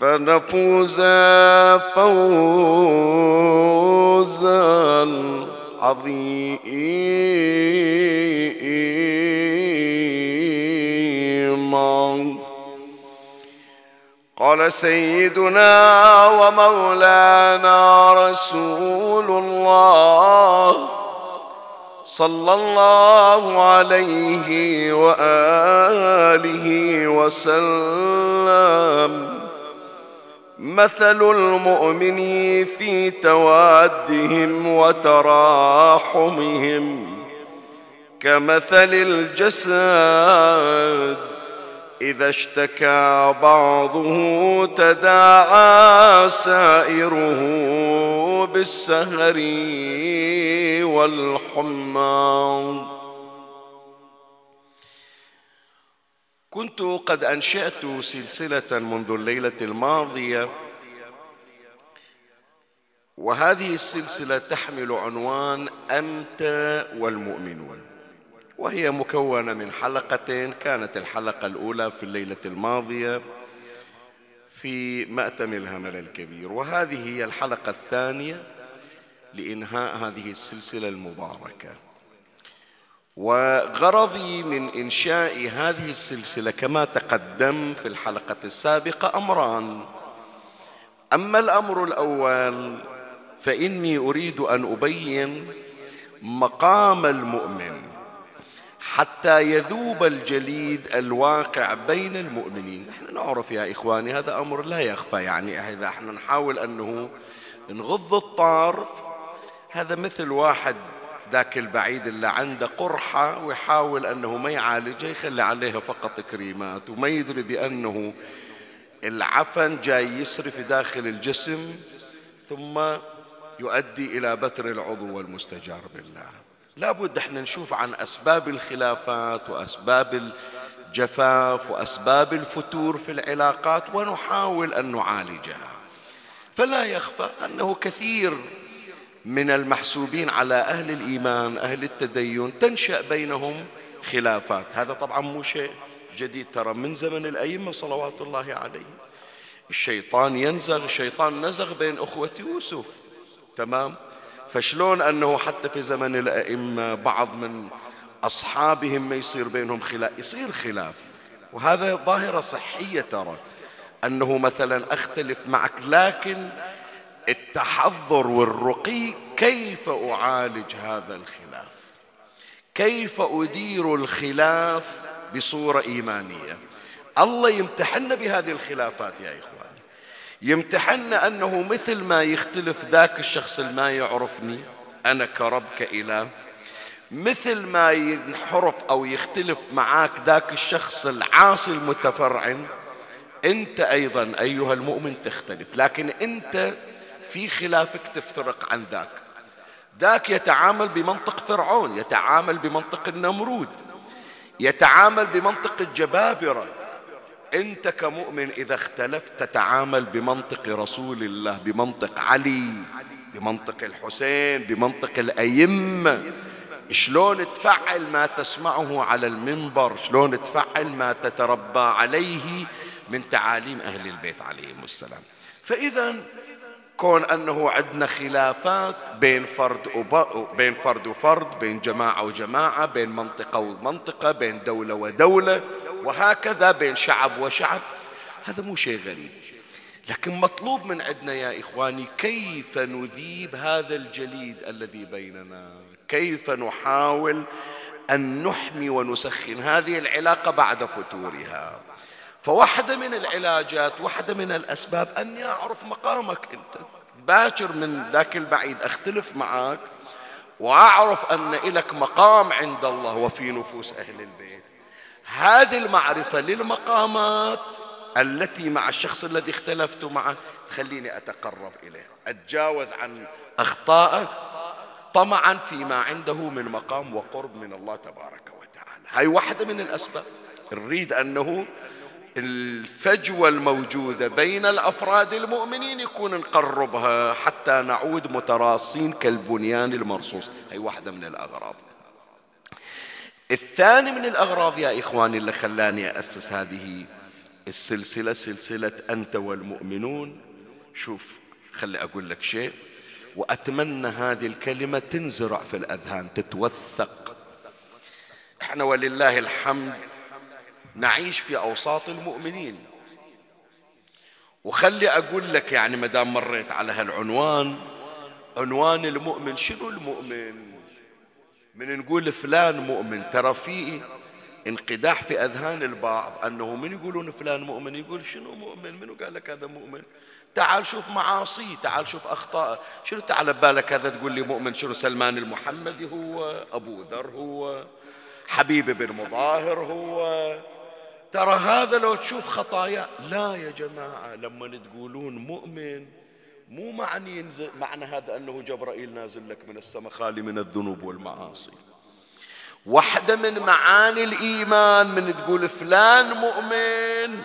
فنفوز فوزا عظيما. قال سيدنا ومولانا رسول الله صلى الله عليه وآله وسلم. مثل المؤمنين في توادهم وتراحمهم كمثل الجسد إذا اشتكى بعضه تداعى سائره بالسهر والحمى كنت قد أنشأت سلسلة منذ الليلة الماضية. وهذه السلسلة تحمل عنوان أنت والمؤمنون. وهي مكونة من حلقتين. كانت الحلقة الأولى في الليلة الماضية في مأتم الهمل الكبير. وهذه هي الحلقة الثانية لإنهاء هذه السلسلة المباركة. وغرضي من إنشاء هذه السلسلة كما تقدم في الحلقة السابقة أمران. أما الأمر الأول فإني أريد أن أبين مقام المؤمن حتى يذوب الجليد الواقع بين المؤمنين. نحن نعرف يا إخواني هذا أمر لا يخفى يعني. إذا إحنا نحاول أنه نغض الطرف هذا مثل واحد ذاك البعيد اللي عنده قرحة ويحاول أنه ما يعالجها يخلي عليها فقط كريمات وما يدري بأنه العفن جاي يسري في داخل الجسم ثم يؤدي إلى بتر العضو والمستجار بالله. لابد إحنا نشوف عن أسباب الخلافات وأسباب الجفاف وأسباب الفتور في العلاقات ونحاول أن نعالجها. فلا يخفى أنه كثير من المحسوبين على أهل الإيمان أهل التدين تنشأ بينهم خلافات. هذا طبعا مو شيء جديد ترى من زمن الأئمة صلوات الله عليهم. الشيطان ينزغ الشيطان نزغ بين أخوة يوسف. تمام؟ فشلون أنه حتى في زمن الأئمة بعض من أصحابهم ما يصير بينهم خلاف؟ يصير خلاف. وهذا ظاهرة صحية ترى. أنه مثلا أختلف معك لكن التحضر والرقي كيف أعالج هذا الخلاف؟ كيف أدير الخلاف بصورة إيمانية؟ الله يمتحن بهذه الخلافات يا إخواني يمتحن أنه مثل ما يختلف ذاك الشخص ما يعرفني أنا كرب كإله مثل ما ينحرف أو يختلف معاك ذاك الشخص العاصي المتفرعن أنت أيضا أيها المؤمن تختلف لكن أنت في خلافك تفترق عن ذاك. ذاك يتعامل بمنطق فرعون يتعامل بمنطق النمرود يتعامل بمنطق الجبابرة. أنت كمؤمن إذا اختلفت تتعامل بمنطق رسول الله بمنطق علي بمنطق الحسين بمنطق الأئمة. شلون تفعل ما تسمعه على المنبر؟ شلون تفعل ما تتربى عليه من تعاليم أهل البيت عليهم السلام. فإذا كون أنه عندنا خلافات بين فرد. بين فرد وفرد بين جماعة وجماعة بين منطقة ومنطقة بين دولة ودولة وهكذا بين شعب وشعب. هذا مو شيء غريب. لكن مطلوب من عندنا يا إخواني كيف نذيب هذا الجليد الذي بيننا؟ كيف نحاول أن نحمي ونسخن هذه العلاقة بعد فتورها؟ فواحدة من العلاجات واحدة من الأسباب أني أعرف مقامك أنت. باكر من ذاك البعيد أختلف معك وأعرف أن لك مقام عند الله وفي نفوس أهل البيت. هذه المعرفة للمقامات التي مع الشخص الذي اختلفت معه تخليني أتقرب إليه. أتجاوز عن أخطائه طمعا فيما عنده من مقام وقرب من الله تبارك وتعالى. هاي واحدة من الأسباب. نريد أنه الفجوة الموجودة بين الأفراد المؤمنين يكون نقربها حتى نعود متراصين كالبنيان المرصوص. هي واحدة من الأغراض. الثاني من الأغراض يا إخواني اللي خلاني أسس هذه السلسلة سلسلة أنت والمؤمنون. شوف خلي أقول لك شيء. وأتمنى هذه الكلمة تنزرع في الأذهان تتوثق. إحنا ولله الحمد نعيش في أوساط المؤمنين. وخلي أقول لك يعني ما دام مريت على هالعنوان عنوان المؤمن شنو المؤمن؟ من نقول فلان مؤمن. ترى في انقداح في أذهان البعض أنه من يقولون فلان مؤمن؟ يقول شنو مؤمن؟ منو قال لك هذا مؤمن؟ تعال شوف معاصيه تعال شوف أخطاء. شنو تعال ببالك هذا تقول لي مؤمن؟ شنو سلمان المحمدي هو أبو ذر هو حبيب بن مظاهر هو. ترى هذا لو تشوف خطايا. لا يا جماعة لما تقولون مؤمن مو معني ينزل معنى هذا أنه جبرائيل نازل لك من السماء خالي من الذنوب والمعاصي. واحدة من معاني الإيمان من تقول فلان مؤمن.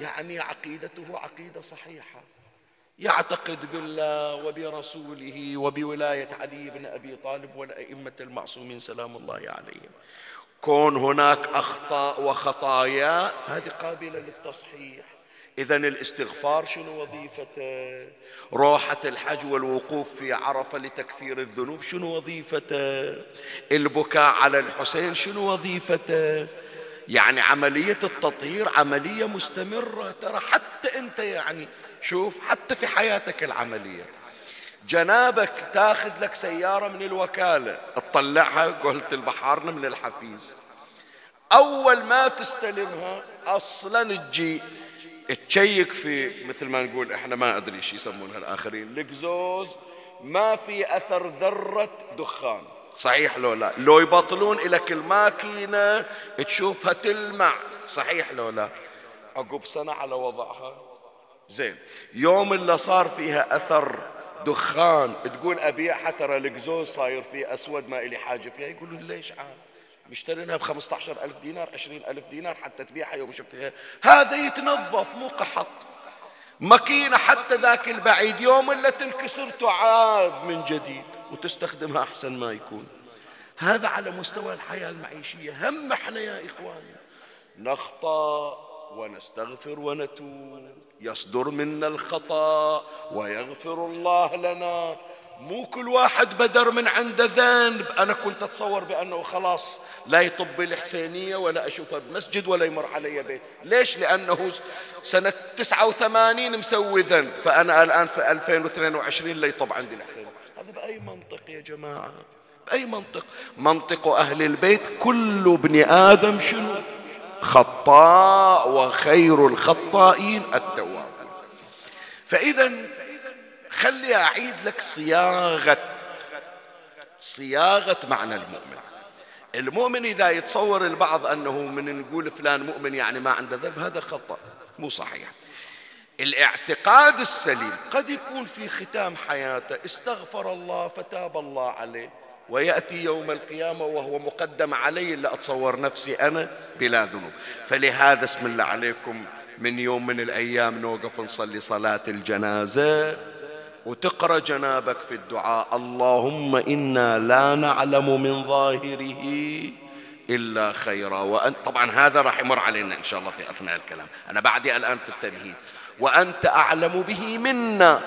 يعني عقيدته عقيدة صحيحة. يعتقد بالله وبرسوله وبولاية علي بن أبي طالب والأئمة المعصومين سلام الله عليهم. كون هناك أخطاء وخطايا. هذه قابلة للتصحيح. إذا الاستغفار شنو وظيفته؟ روحة الحج والوقوف في عرفة لتكفير الذنوب شنو وظيفته؟ البكاء على الحسين شنو وظيفته؟ يعني عملية التطهير عملية مستمرة. ترى حتى أنت يعني شوف حتى في حياتك العملية. جنابك تاخذ لك سيارة من الوكالة. تطلعها قلت البحارنا من الحفيز. أول ما تستلمها أصلا تجي تشيك في مثل ما نقول إحنا ما أدري إيش يسمونها الآخرين القزوز ما في أثر ذرة دخان. صحيح لو لا. لو يبطلون لك الماكينه تشوفها تلمع. صحيح لو لا. عقب سنة على وضعها. زين. يوم اللي صار فيها أثر دخان تقول ابيعها ترى القزوز صاير فيه أسود ما إلي حاجة فيها. يقولون ليش عاد؟ مشترينها ب 15 ألف دينار 20 ألف دينار حتى تبيعها يوم شفتها هذا يتنظف مو قحط ماكينة حتى ذاك البعيد يوم اللي تنكسر تعاد من جديد. وتستخدمها أحسن ما يكون. هذا على مستوى الحياة المعيشية. هم إحنا يا إخواني نخطأ. ونستغفر ونتوب. يصدر منا الخطأ ويغفر الله لنا. مو كل واحد بدر من عنده ذنب. أنا كنت أتصور بأنه خلاص لا يطب الحسينية ولا أشوفها بمسجد ولا يمر علي بيت. ليش؟ لأنه سنة 89 مسوي ذنب. فأنا الآن في 2022 لا يطب عندي الحسينية. هذا بأي منطق يا جماعة؟ بأي منطق؟ منطق أهل البيت كل ابن آدم شنو؟ خطاء وخير الخطائين التواب. فإذا خلي أعيد لك صياغة صياغة معنى المؤمن. المؤمن إذا يتصور البعض أنه من نقول فلان مؤمن يعني ما عنده ذنب هذا خطأ مو صحيح. الاعتقاد السليم قد يكون في ختام حياته استغفر الله فتاب الله عليه. ويأتي يوم القيامة وهو مقدم علي إلا أتصور نفسي أنا بلا ذنوب. فلهذا اسم الله عليكم من يوم من الأيام نوقف نصلي صلاة الجنازة وتقرأ جنابك في الدعاء. اللهم إنا لا نعلم من ظاهره إلا خيرا. وأن طبعا هذا راح يمر علينا إن شاء الله في أثناء الكلام. أنا بعدي الآن في التمهيد. وأنت أعلم به منا.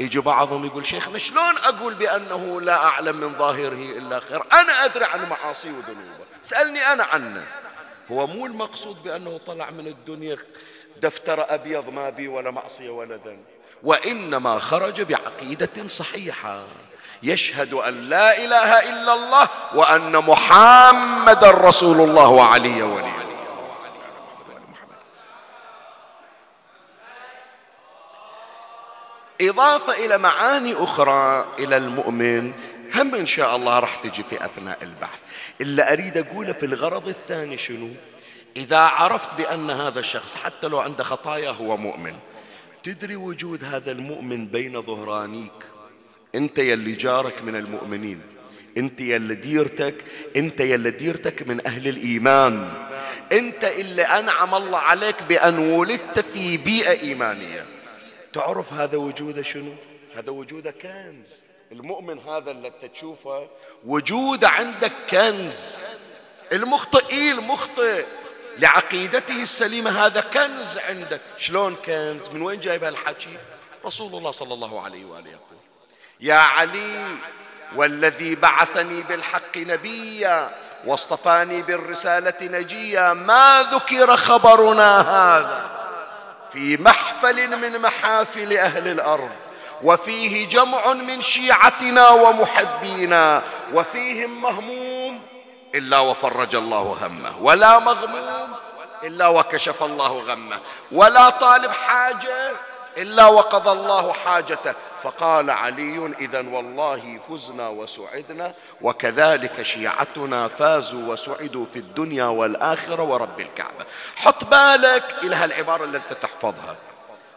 يجي بعضهم يقول شيخنا شلون أقول بأنه لا أعلم من ظاهره إلا خير؟ أنا أدري عن معاصي وذنوبه. سألني أنا عنه. هو مو المقصود بأنه طلع من الدنيا دفتر أبيض ما بي ولا معصية ولا ذنب. وإنما خرج بعقيدة صحيحة. يشهد أن لا إله إلا الله وأن محمد رسول الله وعلي ولي إضافة إلى معاني أخرى إلى المؤمن هم إن شاء الله راح تجي في أثناء البحث. إلا أريد أقوله في الغرض الثاني شنو؟ إذا عرفت بأن هذا الشخص حتى لو عنده خطايا هو مؤمن. تدري وجود هذا المؤمن بين ظهرانيك؟ أنت يلي جارك من المؤمنين أنت يلي ديرتك أنت يلي ديرتك من أهل الإيمان. أنت اللي أنعم الله عليك بأن ولدت في بيئة إيمانية. تعرف هذا وجوده شنو؟ هذا وجوده كنز. المؤمن هذا اللي انت تشوفه وجوده عندك كنز. المخطئ المخطئ لعقيدته السليمة هذا كنز عندك. شلون كنز؟ من وين جايب هالحكي؟ رسول الله صلى الله عليه وآله يقول يا علي والذي بعثني بالحق نبيا واصطفاني بالرسالة نجيا ما ذكر خبرنا هذا؟ في محفل من محافل أهل الأرض وفيه جمع من شيعتنا ومحبينا وفيهم مهموم إلا وفرج الله همه ولا مغموم إلا وكشف الله غمه ولا طالب حاجة إلا وقضى الله حاجته. فقال علي إذا والله فزنا وسعدنا وكذلك شيعتنا فازوا وسعدوا في الدنيا والآخرة ورب الكعبة. حط بالك إلى هالعبارة اللي أنت تحفظها.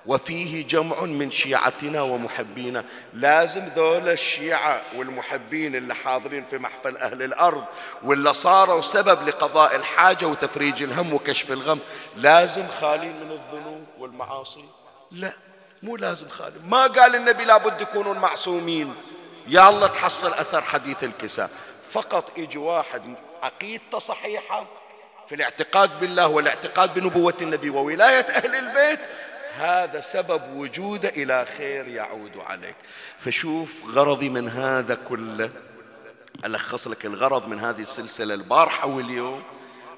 وفيه جمع من شيعتنا ومحبينا. لازم ذول الشيعة والمحبين اللي حاضرين في محفل أهل الأرض واللي صاروا سبب لقضاء الحاجة وتفريج الهم وكشف الغم لازم خالين من الذنوب والمعاصي؟ لا. مو لازم خالي ما قال النبي لابد يكونون معصومين. يا الله تحصل أثر حديث الكساء. فقط يجي واحد عقيدته صحيحة في الاعتقاد بالله والاعتقاد بنبوة النبي وولاية أهل البيت هذا سبب وجوده إلى خير يعود عليك. فشوف غرضي من هذا كله ألخص لك الغرض من هذه السلسلة البارحة واليوم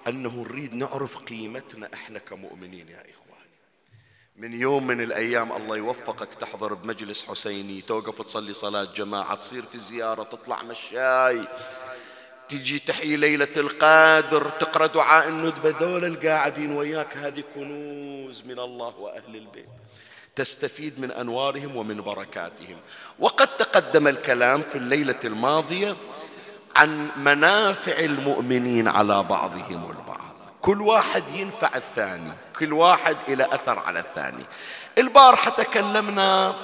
أنه نريد نعرف قيمتنا إحنا كمؤمنين يا إخواني من يوم من الأيام الله يوفقك تحضر بمجلس حسيني توقف تصلي صلاة جماعة تصير في زيارة تطلع مشاي تجي تحيي ليلة القدر تقرأ دعاء الندبة ذول القاعدين وياك هذه كنوز من الله وأهل البيت. تستفيد من أنوارهم ومن بركاتهم. وقد تقدم الكلام في الليلة الماضية عن منافع المؤمنين على بعضهم البعض. كل واحد ينفع الثاني كل واحد إلى أثر على الثاني. البارحة تكلمنا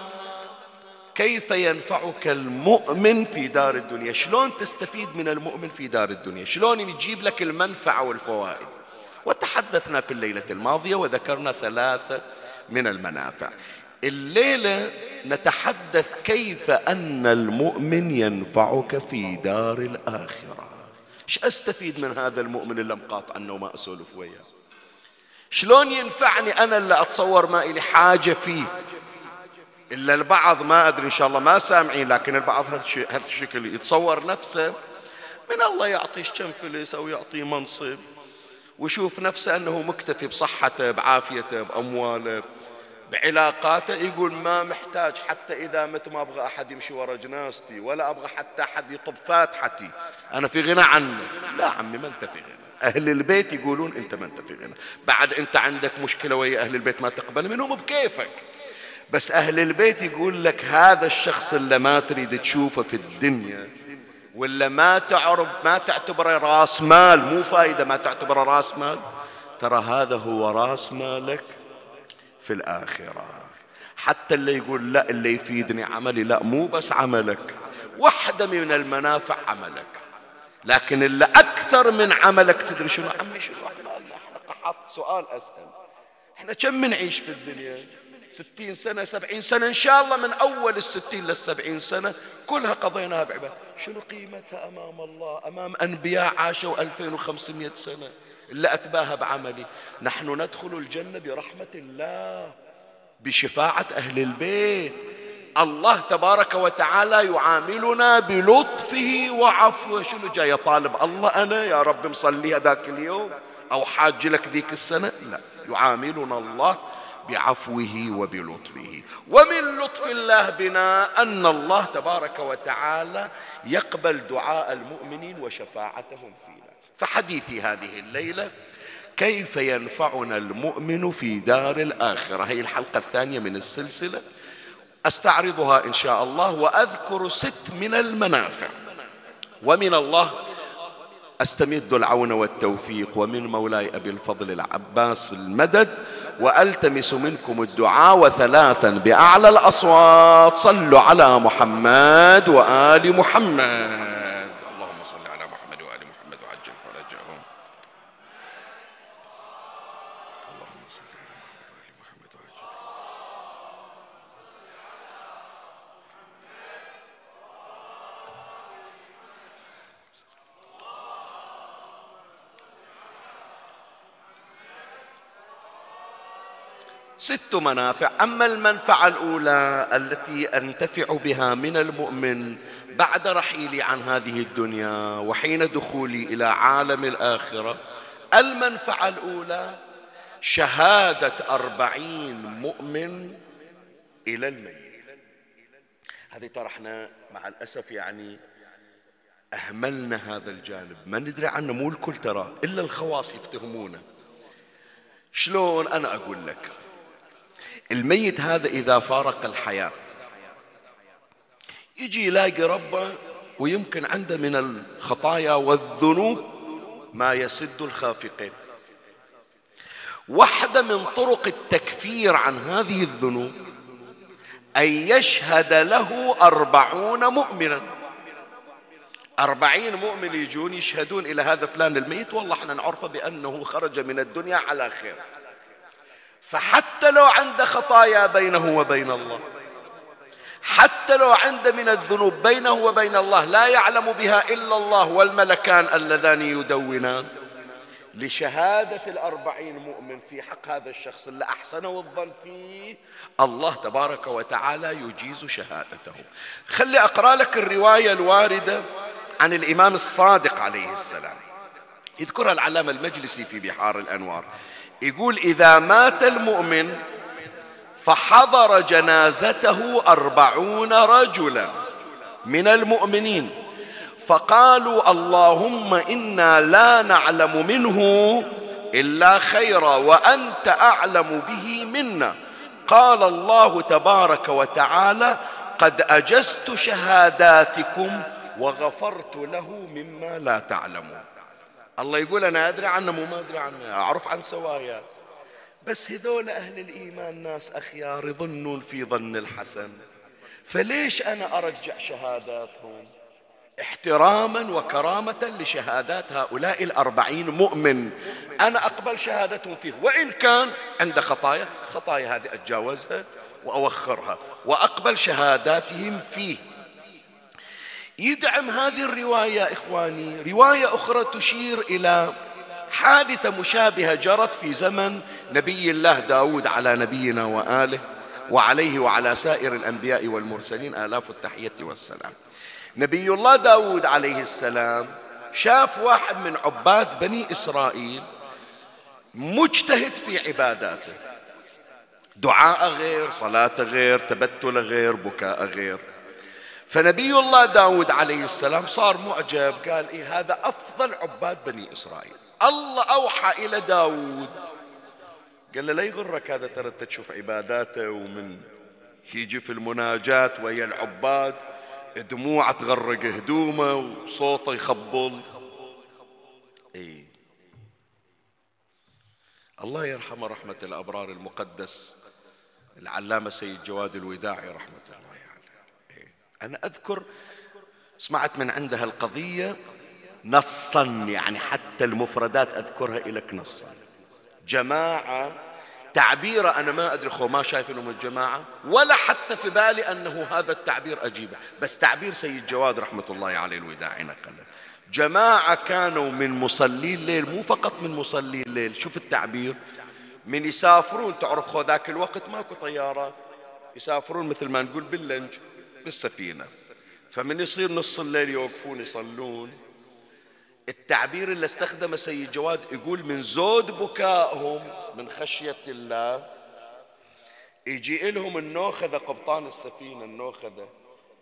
كيف ينفعك المؤمن في دار الدنيا؟ شلون تستفيد من المؤمن في دار الدنيا؟ شلون يجيب لك المنفعة والفوائد؟ وتحدثنا في الليلة الماضية وذكرنا ثلاثة من المنافع. الليلة نتحدث كيف أن المؤمن ينفعك في دار الآخرة. إيش أستفيد من هذا المؤمن اللي مقاطع عنه وما أسولف وياه؟ شلون ينفعني أنا اللي أتصور ما إلي حاجة فيه؟ إلا البعض ما أدري إن شاء الله ما سامعين لكن البعض هذا الشكل يتصور نفسه. من الله يعطيه كم فلس أو يعطيه منصب ويشوف نفسه أنه مكتفي بصحته بعافيته بأمواله. بعلاقاته يقول ما محتاج حتى إذا مت ما أبغى أحد يمشي ورا جنازتي ولا أبغى حتى أحد يطب فاتحتي. أنا في غنى عنه. لا عمي ما أنت في غنى. أهل البيت يقولون أنت ما أنت في غنى. بعد أنت عندك مشكلة ويا أهل البيت ما تقبل منهم بكيفك. بس أهل البيت يقول لك هذا الشخص اللي ما تريد تشوفه في الدنيا ولا ما تعرف ما تعتبره راس مال مو فايدة ما تعتبره راس مال. ترى هذا هو راس مالك. في الآخرة. حتى اللي يقول لا اللي يفيدني عملي لا مو بس عملك واحدة من المنافع عملك. لكن اللي أكثر من عملك تدري شنو؟ عمي شنو إحنا قحط سؤال أسأل. إحنا كم نعيش في الدنيا؟ ستين سنة سبعين سنة إن شاء الله من أول الستين للسبعين سنة كلها قضيناها بعبادة. شنو قيمتها أمام الله؟ أمام أنبياء عاشوا 2500 سنة. إلا أتباهى بعملي. نحن ندخل الجنة برحمة الله بشفاعة أهل البيت. الله تبارك وتعالى يعاملنا بلطفه وعفوه. شنو جاي طالب؟ الله أنا يا رب مصلي ذاك اليوم. أو حاج لك ذيك السنة؟ لا. يعاملنا الله بعفوه وبلطفه. ومن لطف الله بنا أن الله تبارك وتعالى يقبل دعاء المؤمنين وشفاعتهم فينا فحديثي هذه الليلة كيف ينفعنا المؤمن في دار الآخرة؟ هي الحلقة الثانية من السلسلة. أستعرضها إن شاء الله وأذكر ست من المنافع. ومن الله أستمد العون والتوفيق ومن مولاي أبي الفضل العباس المدد وألتمس منكم الدعاء وثلاثا بأعلى الأصوات. صلوا على محمد وآل محمد. ست منافع. أما المنفعة الأولى التي أنتفع بها من المؤمن بعد رحيلي عن هذه الدنيا وحين دخولي إلى عالم الآخرة المنفعة الأولى شهادة أربعين مؤمن إلى الميت. هذه ترى إحنا مع الأسف يعني أهملنا هذا الجانب. ما ندري عنه مو الكل ترى إلا الخواص يفتهمونه. شلون أنا أقول لك؟ الميت هذا إذا فارق الحياة. يجي يلاقي ربه ويمكن عنده من الخطايا والذنوب ما يسد الخافقين. واحدة من طرق التكفير عن هذه الذنوب أن يشهد له أربعون مؤمنا. أربعين مؤمن يجون يشهدون إلى هذا فلان الميت والله إحنا نعرفه بأنه خرج من الدنيا على خير. فحتى لو عنده خطايا بينه وبين الله حتى لو عنده من الذنوب بينه وبين الله لا يعلم بها إلا الله والملكان اللذان يدونان. لشهادة الأربعين مؤمن في حق هذا الشخص اللي أحسنه الظن فيه الله تبارك وتعالى يجيز شهادته. خلي أقرأ لك الرواية الواردة عن الإمام الصادق عليه السلام. يذكرها العلامة المجلسي في بحار الأنوار. يقول إذا مات المؤمن فحضر جنازته أربعون رجلا من المؤمنين. فقالوا اللهم إنا لا نعلم منه إلا خيرا وأنت أعلم به منا. قال الله تبارك وتعالى قد أجزت شهاداتكم وغفرت له مما لا تعلمون. الله يقول أنا أدري عنه مو ما أدري عنه أعرف عن سوايا. بس هذول أهل الإيمان ناس أخيار يظنون في ظن الحسن. فليش أنا أرجع شهاداتهم؟ احتراما وكرامة لشهادات هؤلاء الأربعين مؤمن. أنا أقبل شهادتهم فيه. وإن كان عنده خطايا خطايا هذه أتجاوزها وأوخرها. وأقبل شهاداتهم فيه. يدعم هذه الرواية إخواني. رواية أخرى تشير إلى حادثة مشابهة جرت في زمن نبي الله داود على نبينا وآله وعليه وعلى سائر الأنبياء والمرسلين. آلاف التحية والسلام. نبي الله داود عليه السلام شاف واحد من عباد بني إسرائيل مجتهد في عباداته. دعاء غير صلاة غير تبتل غير بكاء غير. فنبي الله داود عليه السلام صار معجب قال إيه هذا أفضل عباد بني إسرائيل. الله أوحى إلى داود. قال له لا يغرك هذا ترى تشوف عباداته ومن يجي في المناجاة ويا العباد دموعه تغرق هدومه وصوته يخبل. اي الله يرحمه رحمة الأبرار المقدس العلامة سيد جواد الوداعي رحمة الله. أنا أذكر سمعت من عندها القضية نصا يعني حتى المفردات أذكرها لك نصا. جماعة تعبير أنا ما أدري خو ما شايف إنهم الجماعة ولا حتى في بالي أنه هذا التعبير أجيبه. بس تعبير سيد جواد رحمة الله عليه الوداعي نقله جماعة كانوا من مصلي الليل مو فقط من مصلي الليل. شوف التعبير. من يسافرون تعرف خو ذاك الوقت ماكو طيارات يسافرون مثل ما نقول باللنج. بالسفينة. فمن يصير نص الليل يوقفون يصلون. التعبير اللي استخدمه سيد جواد يقول من زود بكائهم من خشية الله. يجي لهم النوخذة قبطان السفينة النوخذة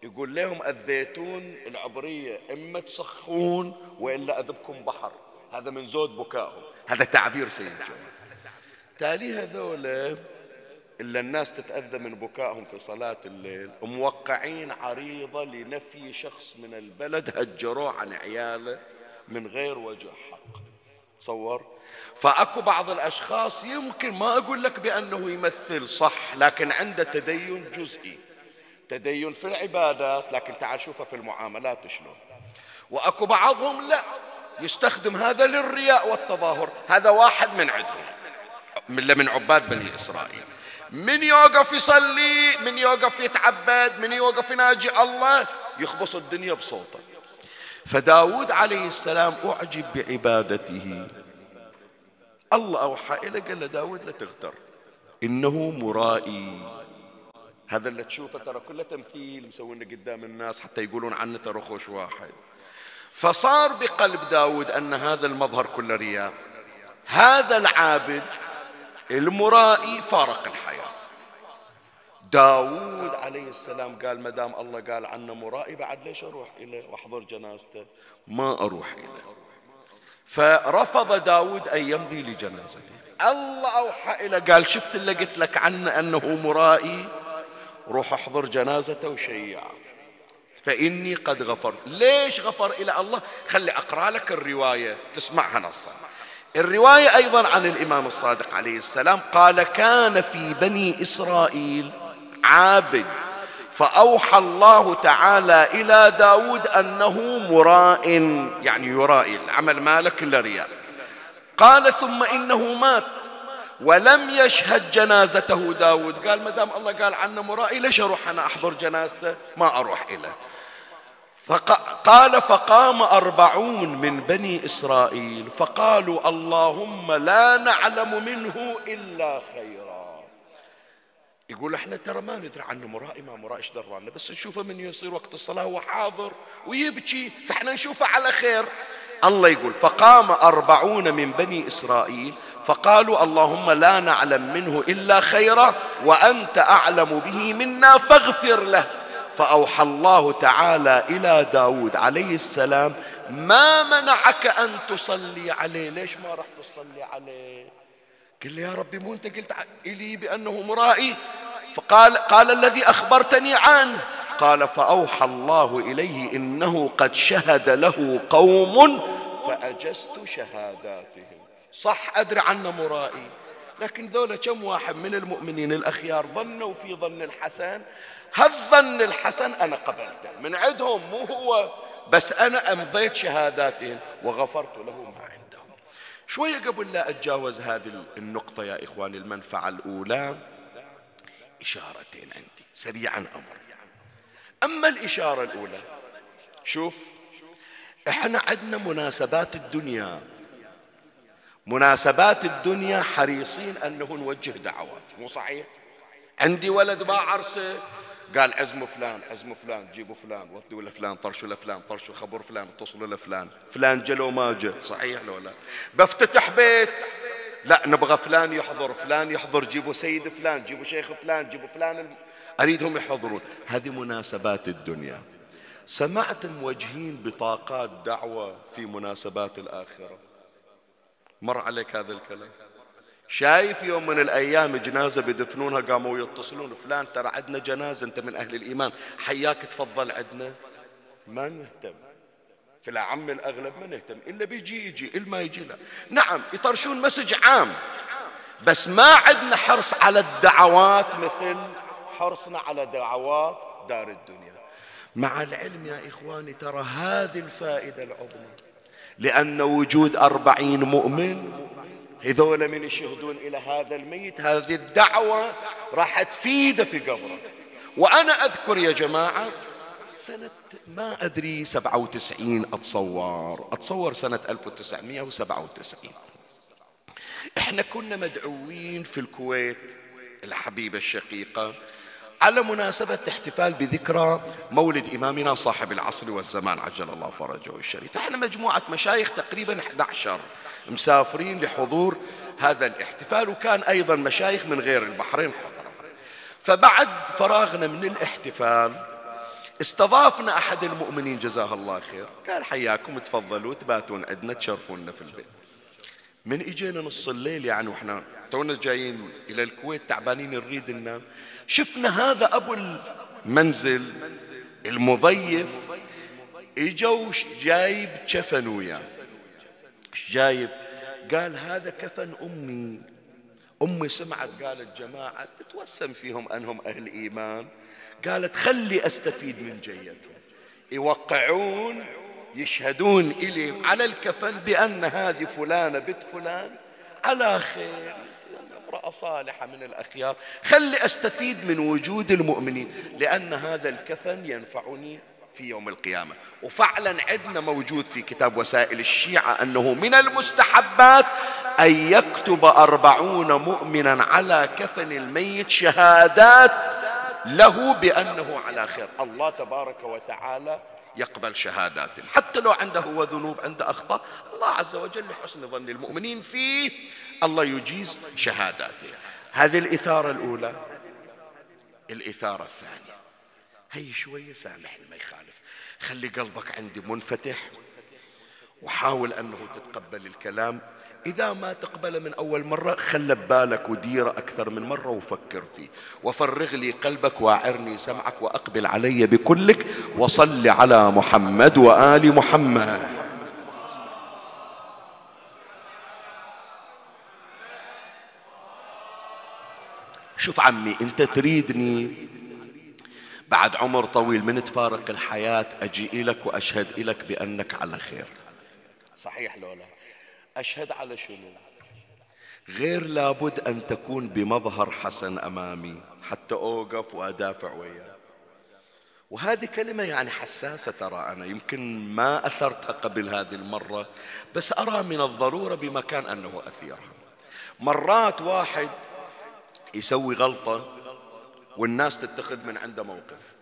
يقول لهم الزيتون العبرية إما تسخون وإلا أذبكم بحر. هذا من زود بكائهم. هذا تعبير سيد جواد. تالي هذول إلا الناس تتأذى من بكائهم في صلاة الليل موقعين عريضة لنفي شخص من البلد هجروه عن عياله من غير وجه حق. تصور؟ فأكو بعض الأشخاص يمكن ما أقول لك بأنه يمثل صح لكن عنده تدين جزئي. تدين في العبادات لكن تعال شوفه في المعاملات شلون. وأكو بعضهم لا يستخدم هذا للرياء والتظاهر. هذا واحد من عندهم من من عباد بني إسرائيل. من يوقف يصلي من يوقف يتعبد من يوقف يناجي الله يخبص الدنيا بصوته. فداود عليه السلام أعجب بعبادته. الله أوحى إلى قال له داود لا تغتر إنه مرائي. هذا اللي تشوفه ترى كله تمثيل مسوينه قدام الناس حتى يقولون عنه ترى خوش واحد. فصار بقلب داود أن هذا المظهر كله رياء. هذا العابد المرائي فارق الحياة. داود عليه السلام قال ما دام الله قال عنه مرائي بعد ليش أروح إليه؟ وأحضر جنازته. ما أروح إليه. فرفض داود أن يمضي لجنازته. الله أوحى إلى قال شفت اللي قلت لك عنه أنه مرائي؟ روح أحضر جنازته وشيع. فإني قد غفرت. ليش غفر إلى الله؟ خلي أقرأ لك الرواية تسمعها نصا. الرواية أيضا عن الإمام الصادق عليه السلام قال كان في بني إسرائيل عابد فأوحى الله تعالى إلى داود أنه مراء يعني يرائي العمل مالك إلا رياء. قال ثم إنه مات ولم يشهد جنازته داود. قال ما دام الله قال عنه مرائي ليش أروح أنا أحضر جنازته؟ ما أروح إليه. فقال فقام أربعون من بني إسرائيل فقالوا اللهم لا نعلم منه إلا خيرا. يقول إحنا ترى ما ندري عنه مرائي ما مرائي إيش درانا بس نشوفه من يصير وقت الصلاة هو حاضر ويبكي فإحنا نشوفه على خير. الله يقول فقام أربعون من بني إسرائيل فقالوا اللهم لا نعلم منه إلا خيرا وأنت أعلم به منا فاغفر له. فأوحى الله تعالى إلى داود عليه السلام ما منعك أن تصلي عليه؟ ليش ما رحت تصلي عليه؟ قال لي يا ربي مو أنت قلت إلي بأنه مرائي فقال قال الذي أخبرتني عنه. قال فأوحى الله إليه إنه قد شهد له قوم فأجزت شهاداتهم. صح أدري عنه مرائي لكن ذولا كم واحد من المؤمنين الأخيار ظنوا في ظن الحسن هالظن الحسن أنا قبلته. من عندهم مو هو بس أنا أمضيت شهاداتهم وغفرت له ما عندهم. شوية قبل لا أتجاوز هذه النقطة يا إخواني المنفعة الأولى إشارتين عندي سريعا أمر أما الإشارة الأولى شوف إحنا عندنا مناسبات الدنيا. مناسبات الدنيا حريصين أنه نوجه دعوات مو صحيح؟ عندي ولد ما عرسه قال عزموا فلان عزموا فلان جيبوا فلان ودوا لفلان طرشوا لفلان طرشوا خبر فلان اتصلوا لفلان. فلان جلو ما جاء صحيح لو لا. بفتتح بيت. لا نبغى فلان يحضر فلان يحضر جيبوا سيد فلان جيبوا شيخ فلان جيبوا فلان أريدهم يحضرون. هذه مناسبات الدنيا. سمعت موجهين بطاقات دعوة في مناسبات الآخرة. مر عليك هذا الكلام؟ شايف يوم من الأيام جنازة بدفنونها قاموا يتصلون فلان ترى عندنا جنازة أنت من أهل الإيمان حياك تفضل عندنا. ما نهتم. في العم الأغلب ما نهتم إلا بيجي يجي إلا ما يجي لا. نعم يطرشون مسج عام بس ما عندنا حرص على الدعوات مثل حرصنا على دعوات دار الدنيا. مع العلم يا إخواني ترى هذه الفائدة العظمى لأن وجود أربعين مؤمن هذول من يشهدون إلى هذا الميت هذه الدعوة راح تفيده في قبره. وأنا أذكر يا جماعة سنة ما أدري سبعة وتسعين أتصور. أتصور سنة ألف وتسعمائة وسبعة وتسعين. إحنا كنا مدعوين في الكويت الحبيبة الشقيقة على مناسبة احتفال بذكرى مولد إمامنا صاحب العصر والزمان عجل الله فرجه الشريف. إحنا مجموعة مشايخ تقريبا 11 مسافرين لحضور هذا الاحتفال وكان أيضا مشايخ من غير البحرين حضر فبعد فراغنا من الاحتفال استضافنا أحد المؤمنين جزاه الله خير قال حياكم تفضلوا تباتون عندنا تشرفونا في البيت. من إجينا نص الليل يعني وإحنا تونا جايين إلى الكويت تعبانين نريد ننام شفنا هذا أبو المنزل المضيف. اجوا جايب كفن وياه. جايب؟ قال هذا كفن أمي. أمي سمعت قالت جماعة تتوسم فيهم أنهم أهل إيمان. قالت خلي أستفيد من جيتهم. يوقعون يشهدون إلي على الكفن بأن هذه فلانة بنت فلان. على خير. امرأة صالحة من الأخيار. خلي أستفيد من وجود المؤمنين لأن هذا الكفن ينفعني في يوم القيامة. وفعلا عندنا موجود في كتاب وسائل الشيعة أنه من المستحبات أن يكتب أربعون مؤمنا على كفن الميت شهادات له بأنه على خير. الله تبارك وتعالى يقبل شهاداته حتى لو عنده هو ذنوب عنده أخطاء الله عز وجل لحسن ظن المؤمنين فيه الله يجيز شهاداته. هذه الإثارة الأولى. الإثارة الثانية. هي شوية سامحني ما يخالف. خلي قلبك عندي منفتح وحاول أنه تتقبل الكلام. إذا ما تقبل من أول مرة خل ببالك وديره أكثر من مرة وفكر فيه. وفرغ لي قلبك واعرني سمعك وأقبل علي بكلك وصل على محمد وآل محمد. شوف عمي أنت تريدني بعد عمر طويل من تفارق الحياة أجي إلك وأشهد إلك بأنك على خير. صحيح لولا أشهد على شنو؟ غير لابد أن تكون بمظهر حسن أمامي حتى أوقف وأدافع وياك وهذه كلمة يعني حساسة ترى أنا يمكن ما أثرتها قبل هذه المرة بس أرى من الضرورة بمكان أنه أثيرها. مرات واحد يسوي غلطة والناس تتخذ من عنده موقف.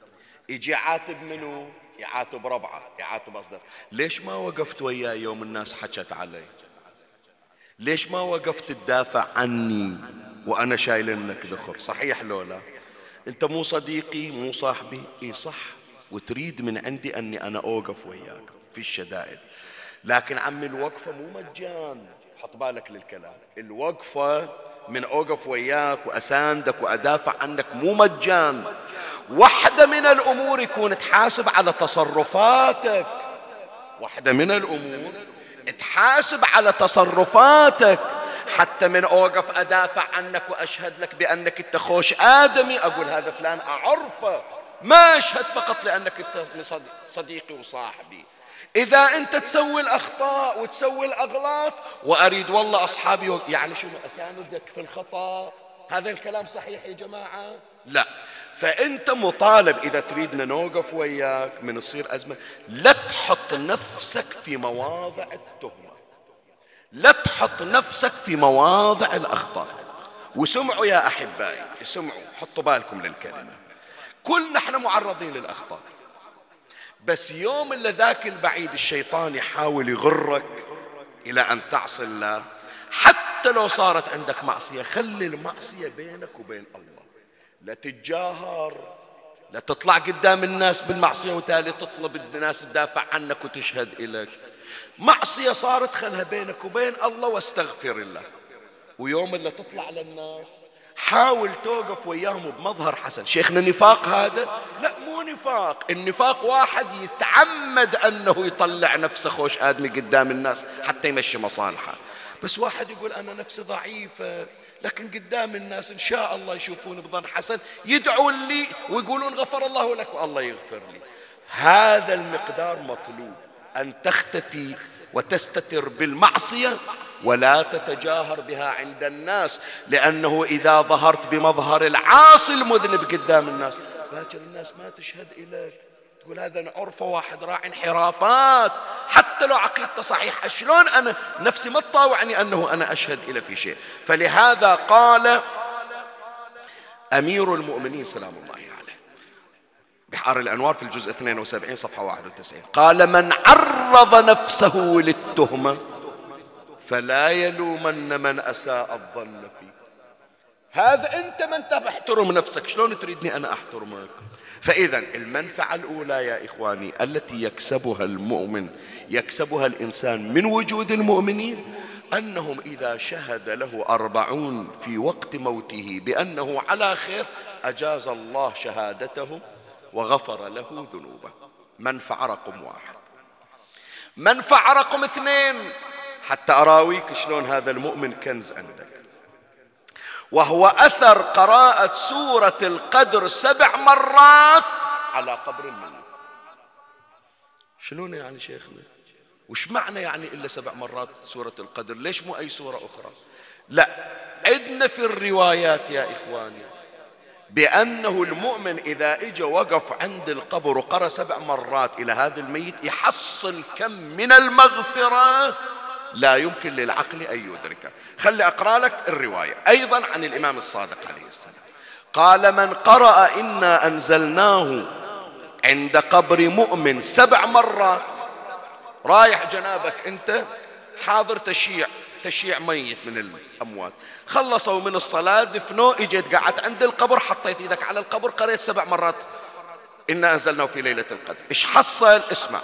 يجي يعاتب منه يعاتب ربعة يعاتب أصدق ليش ما وقفت وياه يوم الناس حكت علي ليش ما وقفت تدافع عني وأنا شايل ذخر؟ صحيح لولا أنت مو صديقي مو صاحبي. إي صح. وتريد من عندي أني أنا أوقف وياك. في الشدائد لكن عمي الوقفة مو مجان. حط بالك للكلام. الوقفة من أوقف وياك وأساندك وأدافع عنك مو مجان. واحدة من الأمور يكون تحاسب على تصرفاتك. واحدة من الأمور تحاسب على تصرفاتك حتى من أوقف أدافع عنك وأشهد لك بأنك أنت خوش آدمي. أقول هذا فلان أعرفه ما أشهد فقط لأنك أنت صديقي وصاحبي. إذا أنت تسوي الأخطاء وتسوي الأغلاط وأريد والله أصحابي يعني شنو أساندك في الخطأ؟ هذا الكلام صحيح يا جماعة؟ لا. فأنت مطالب إذا تريدنا نوقف وياك من تصير أزمة لا تحط نفسك في مواضع التهمة. لا تحط نفسك في مواضع الأخطاء. وسمعوا يا أحبائي اسمعوا حطوا بالكم للكلمة. كلنا إحنا معرضين للأخطاء. بس يوم اللي ذاك البعيد الشيطان يحاول يغرك إلى أن تعصي الله حتى لو صارت عندك معصية خلي المعصية بينك وبين الله. لا تتجاهر لا تطلع قدام الناس بالمعصية وتالي تطلب الناس تدافع عنك وتشهد إليك. معصية صارت خلها بينك وبين الله واستغفر الله. ويوم اللي تطلع للناس حاول توقف وياهم بمظهر حسن. شيخنا نفاق هذا؟ لا مو نفاق. النفاق واحد يتعمد أنه يطلع نفسه خوش آدمي قدام الناس حتى يمشي مصالحه. بس واحد يقول أنا نفسي ضعيفة. لكن قدام الناس إن شاء الله يشوفوني بظن حسن يدعون لي ويقولون غفر الله لك والله يغفر لي. هذا المقدار مطلوب أن تختفي وتستتر بالمعصية ولا تتجاهر بها عند الناس لأنه إذا ظهرت بمظهر العاصي المذنب قدام الناس باكر الناس ما تشهد إليك. تقول هذا عرفة واحد راعي انحرافات. حتى لو عقيدته صحيحة شلون أنا نفسي ما تطاوعني أنه أنا أشهد إلى في شيء؟ فلهذا قال أمير المؤمنين سلام الله عليه بحار الأنوار في الجزء 72 صفحة 91 قال من عرض نفسه للتهمة فلا يلومن من أساء الظن هذا أنت من تحترم نفسك. شلون تريدني أنا أحترمك؟ فإذا المنفعة الأولى يا إخواني التي يكسبها المؤمن يكسبها الإنسان من وجود المؤمنين أنهم إذا شهد له أربعون في وقت موته بأنه على خير أجاز الله شهادته وغفر له ذنوبه. منفعة رقم واحد. منفعة رقم اثنين. حتى أراويك شلون هذا المؤمن كنز عندك. وهو أثر قراءة سورة القدر سبع مرات على قبر الميت شلون يعني شيخنا؟ وش معنى يعني إلا سبع مرات سورة القدر؟ ليش مو أي سورة أخرى؟ لا عندنا في الروايات يا إخواني بأنه المؤمن إذا إجا وقف عند القبر وقرأ سبع مرات إلى هذا الميت يحصل كم من المغفرة؟ لا يمكن للعقل أن يدركه. خلي أقرأ لك الرواية أيضا عن الإمام الصادق عليه السلام. قال من قرأ إنا أنزلناه عند قبر مؤمن سبع مرات. رايح جنابك أنت حاضر تشيع تشييع ميت من الأموات. خلصوا من الصلاة دفنوه إجيت قعدت عند القبر حطيت إيدك على القبر قريت سبع مرات. إنا أنزلناه في ليلة القدر. إيش حصل؟ اسمع.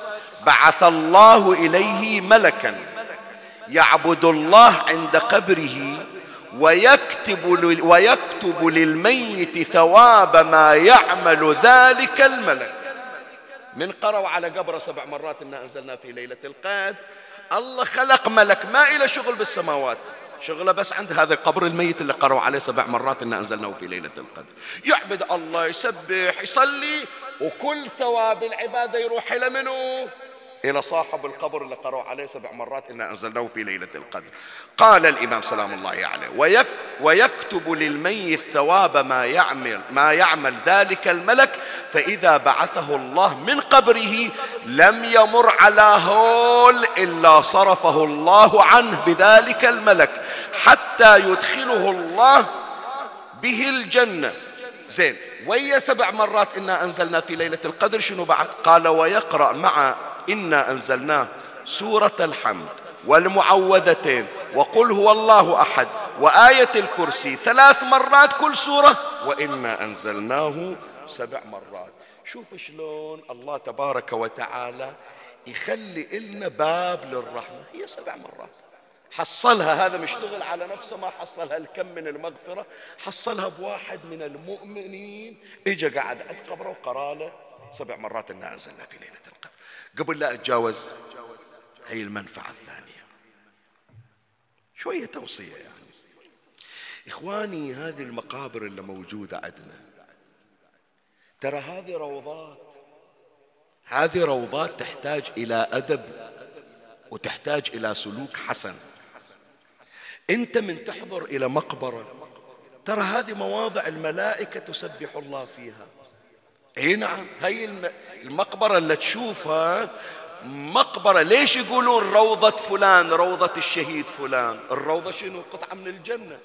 بعث الله إليه ملكا. يعبد الله عند قبره ويكتب ويكتب للميت ثواب ما يعمل ذلك الملك. من قرأوا على قبره سبع مرات إنا أنزلنا في ليلة القدر. الله خلق ملك ما إلى شغل بالسماوات. شغله بس عند هذا القبر الميت اللي قرأوا عليه سبع مرات إن أنزلناه في ليلة القدر. يعبد الله يسبح يصلي وكل ثواب العبادة يروح إلى منه إلى صاحب القبر اللي قرأوا عليه سبع مرات إنا أنزلناه في ليلة القدر. قال الإمام سلام الله عليه ويك ويكتب للميت ثواب ما يعمل ما يعمل ذلك الملك فإذا بعثه الله من قبره لم يمر على هول إلا صرفه الله عنه بذلك الملك حتى يدخله الله به الجنة. زين ويا سبع مرات إنا أنزلنا في ليلة القدر شنو بعد؟ قال ويقرأ مع إنا أنزلناه سورة الحمد والمعوذتين وقل هو الله أحد وآية الكرسي ثلاث مرات كل سورة وإنا أنزلناه سبع مرات. شوف شلون الله تبارك وتعالى يخلي إلنا باب للرحمة. هي سبع مرات. حصلها هذا مشتغل على نفسه ما حصلها الكم من المغفرة. حصلها بواحد من المؤمنين. اجى قعد عند قبره وقرا له سبع مرات إنا أنزلنا في ليلة القدر. قبل لا أتجاوز هي المنفعة الثانية. شوية توصية يعني. إخواني هذه المقابر اللي موجودة عندنا. ترى هذه روضات هذه روضات تحتاج إلى أدب وتحتاج إلى سلوك حسن. أنت من تحضر إلى مقبرة ترى هذه مواضع الملائكة تسبح الله فيها. اي نعم. هي المقبرة اللي تشوفها مقبرة. ليش يقولون روضة فلان روضة الشهيد فلان؟ الروضة شنو؟ قطعة من الجنة.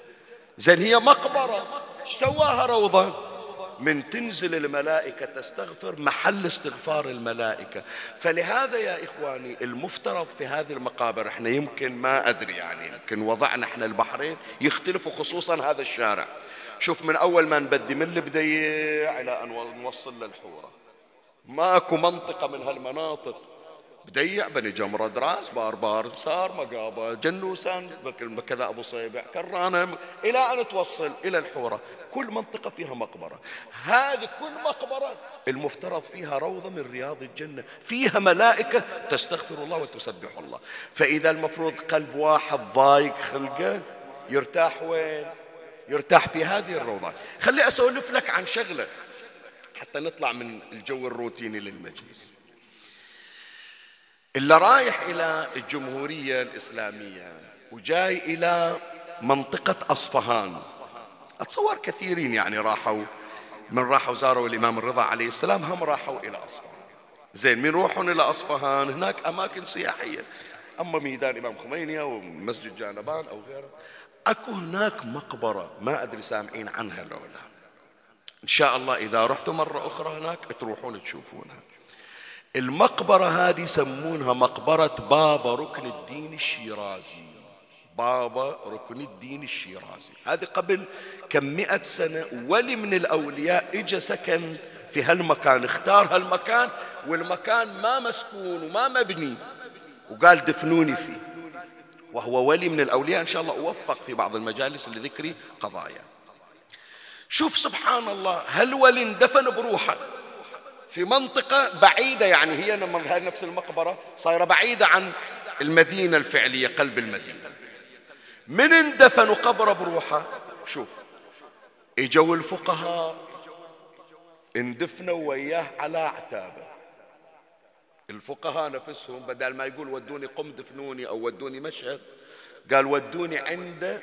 زين هي مقبرة. سواها روضة. من تنزل الملائكة تستغفر محل استغفار الملائكة. فلهذا يا إخواني المفترض في هذه المقابر إحنا يمكن ما أدري يعني يمكن وضعنا إحنا البحرين يختلفوا خصوصا هذا الشارع. شوف من أول ما نبدي من البديع إلى أن نوصل للحورة. ماكو منطقة من هالمناطق بديع بني جمرة دراس باربار سار مقابة جنوسان كذا أبو صيبع كرانة إلى أن توصل إلى الحورة. كل منطقة فيها مقبرة. هذه كل مقبرة المفترض فيها روضة من رياض الجنة. فيها ملائكة تستغفر الله وتسبح الله. فإذا المفروض قلب واحد ضايق خلقه يرتاح وين؟ يرتاح في هذه الروضات خلي أسولف لك عن شغلة حتى نطلع من الجو الروتيني للمجلس. اللي رايح إلى الجمهورية الإسلامية وجاي إلى منطقة أصفهان. أتصور كثيرين يعني راحوا من راحوا زاروا الإمام الرضا عليه السلام هم راحوا إلى أصفهان. زين من يروحون إلى أصفهان هناك أماكن سياحية. أما ميدان إمام خميني أو مسجد جانبان أو غيره أكو هناك مقبرة ما أدري سامعين عنها لو لا. إن شاء الله إذا رحتوا مرة أخرى هناك تروحون تشوفونها. المقبرة هذه يسمونها مقبرة بابا ركن الدين الشيرازي. بابا ركن الدين الشيرازي. هذه قبل كم مئة سنة ولي من الأولياء إجا سكن في هالمكان اختار هالمكان والمكان ما مسكون وما مبني. وقال دفنوني فيه. وهو ولي من الأولياء إن شاء الله أوفق في بعض المجالس لذكر قضايا. شوف سبحان الله هل ولي اندفن بروحه. في منطقة بعيدة يعني هي نفس المقبرة صايرة بعيدة عن المدينة الفعلية قلب المدينة. من اندفنوا قبر بروحه شوف إجوا الفقهاء اندفنوا وياه على أعتابه. الفقهاء نفسهم بدل ما يقول ودوني قم دفنوني أو ودوني مشهد قال ودوني عنده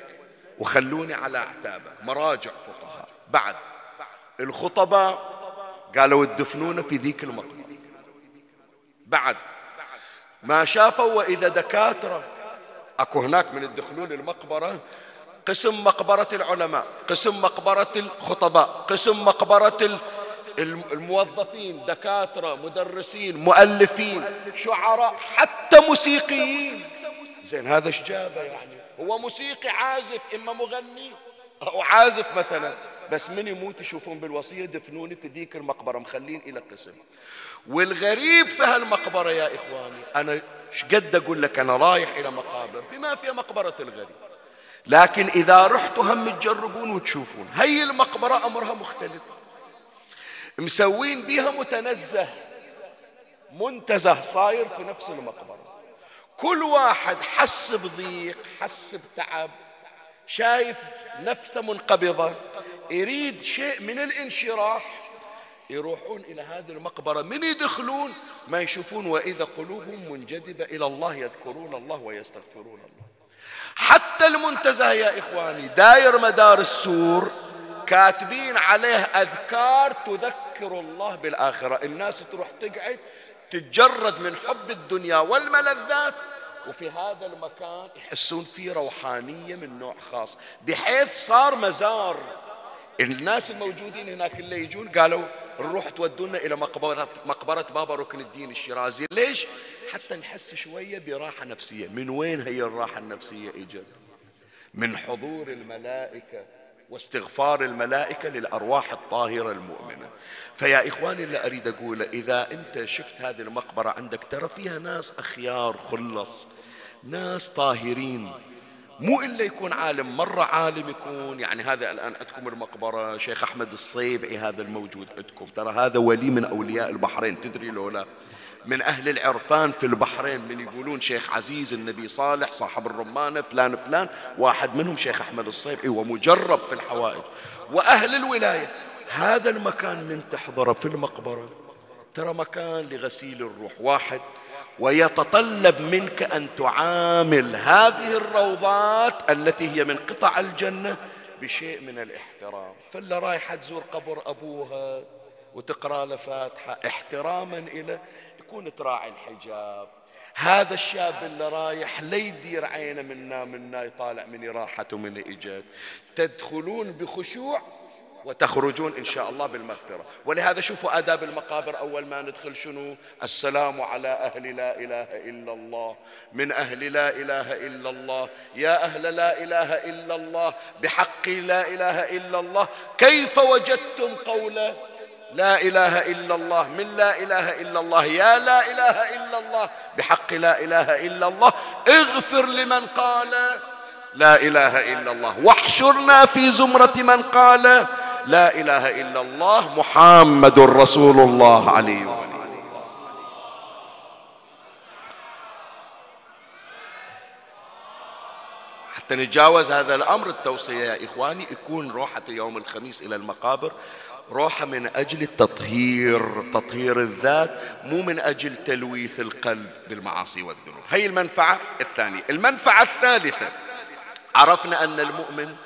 وخلوني على أعتابه. مراجع فقهاء. بعد الخطباء قالوا ادفنونا في ذيك المقبره بعد ما شافوا وإذا دكاترة أكو هناك من يدخلون المقبرة قسم مقبرة العلماء قسم مقبرة الخطباء قسم مقبرة الموظفين دكاترة مدرسين مؤلفين شعراء حتى موسيقيين. زين هذا إيش جابه يعني؟ هو موسيقي عازف إما مغني أو عازف مثلا. بس من يموت يشوفون بالوصية دفنوني في ذيك المقبرة مخلين إلى قسم والغريب في هالمقبرة يا إخواني أنا إيش قد أقول لك أنا رايح إلى مقابر بما فيها مقبرة الغريب. لكن إذا رحتوا هم تجربون وتشوفون. هي المقبرة أمرها مختلف. مسوين بيها متنزه. منتزه صاير في نفس المقبرة. كل واحد حس بضيق حس بتعب. شايف نفسه منقبضة. يريد شيء من الانشراح يروحون إلى هذه المقبرة. من يدخلون؟ ما يشوفون. وإذا قلوبهم منجذبة إلى الله يذكرون الله ويستغفرون الله. حتى المنتزه يا إخواني داير مدار السور كاتبين عليه أذكار تذكر الله بالآخرة. الناس تروح تقعد تتجرد من حب الدنيا والملذات. وفي هذا المكان يحسون فيه روحانية من نوع خاص بحيث صار مزار. الناس الموجودين هناك اللي يجون قالوا نروح تودونا إلى مقبرة, مقبرة بابا ركن الدين الشيرازي ليش؟ حتى نحس شوية براحة نفسية من وين هي الراحة النفسية إجت؟ من حضور الملائكة واستغفار الملائكة للأرواح الطاهرة المؤمنة فيا إخواني اللي أريد أقوله إذا أنت شفت هذه المقبرة عندك ترى فيها ناس أخيار خلص ناس طاهرين مو إلا يكون عالم مرة عالم يكون. يعني هذا الآن عندكم المقبرة شيخ أحمد الصيبعي هذا الموجود عندكم؟ ترى هذا ولي من أولياء البحرين تدري لولا من أهل العرفان في البحرين من يقولون شيخ عزيز النبي صالح صاحب الرمانة فلان فلان. واحد منهم شيخ أحمد الصيبعي ومجرب في الحوائج. وأهل الولاية هذا المكان من تحضره في المقبرة. ترى مكان لغسيل الروح. واحد ويتطلب منك أن تعامل هذه الروضات التي هي من قطع الجنة بشيء من الاحترام. فاللي رايحه تزور قبر أبوها وتقرأ له فاتحة احتراما له يكون تراعي الحجاب. هذا الشاب اللي رايح لا يدير عينه منا منا يطالع من راحته من اجت تدخلون بخشوع وتخرجون إن شاء الله بالمغفرة. ولهذا شوفوا آداب المقابر أول ما ندخل شنو؟ السلام على أهل لا إله إلا الله. من أهل لا إله إلا الله. يا أهل لا إله إلا الله. بحق لا إله إلا الله. كيف وجدتم قوله لا إله إلا الله؟ من لا إله إلا الله؟ يا لا إله إلا الله. بحق لا إله إلا الله. اغفر لمن قال لا إله إلا الله. واحشرنا في زمرة من قال لا إله إلا الله محمد رسول الله عليه وسلم. وحتى نتجاوز هذا الأمر التوصية يا إخواني يكون روحة يوم الخميس إلى المقابر روحة من أجل التطهير تطهير الذات مو من أجل تلويث القلب بالمعاصي والذنوب. هي المنفعة الثانية. المنفعة الثالثة عرفنا أن المؤمن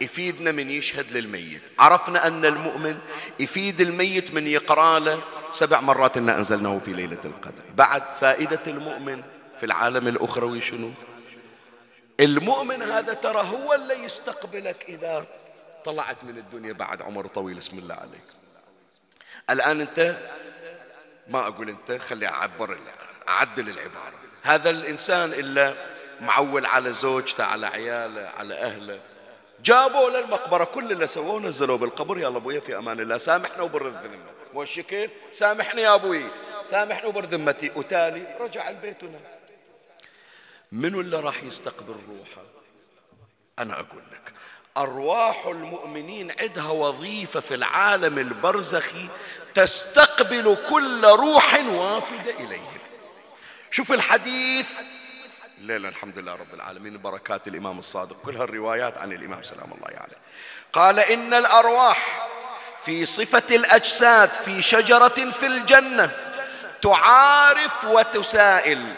يفيدنا من يشهد للميت. عرفنا أن المؤمن يفيد الميت من يقرأ له سبع مرات إنا أنزلناه في ليلة القدر. بعد فائدة المؤمن في العالم الأخروي شنو؟ المؤمن هذا ترى هو اللي يستقبلك إذا طلعت من الدنيا بعد عمر طويل. اسم الله عليك. الآن أنت ما أقول أنت خلي أعبر أعدل العبارة. هذا الإنسان إلا معول على زوجته على عياله على أهله. جابوا للمقبرة كل اللي سووه نزلوه بالقبر. يلا أبويا في أمان الله. سامحنا وبر الذمة مو الشكل سامحني يا أبوي. سامحني وبر ذمتي. وتالي رجع البيت ونام منو اللي راح يستقبل روحه؟ أنا أقول لك. أرواح المؤمنين عندها وظيفة في العالم البرزخي تستقبل كل روح وافدة إليهم. شوف الحديث. الليلة الحمد لله رب العالمين بركات الإمام الصادق. كل هالروايات عن الإمام سلام الله عليه. يعني. قال إن الأرواح في صفة الأجساد في شجرة في الجنة تعارف وتسائل.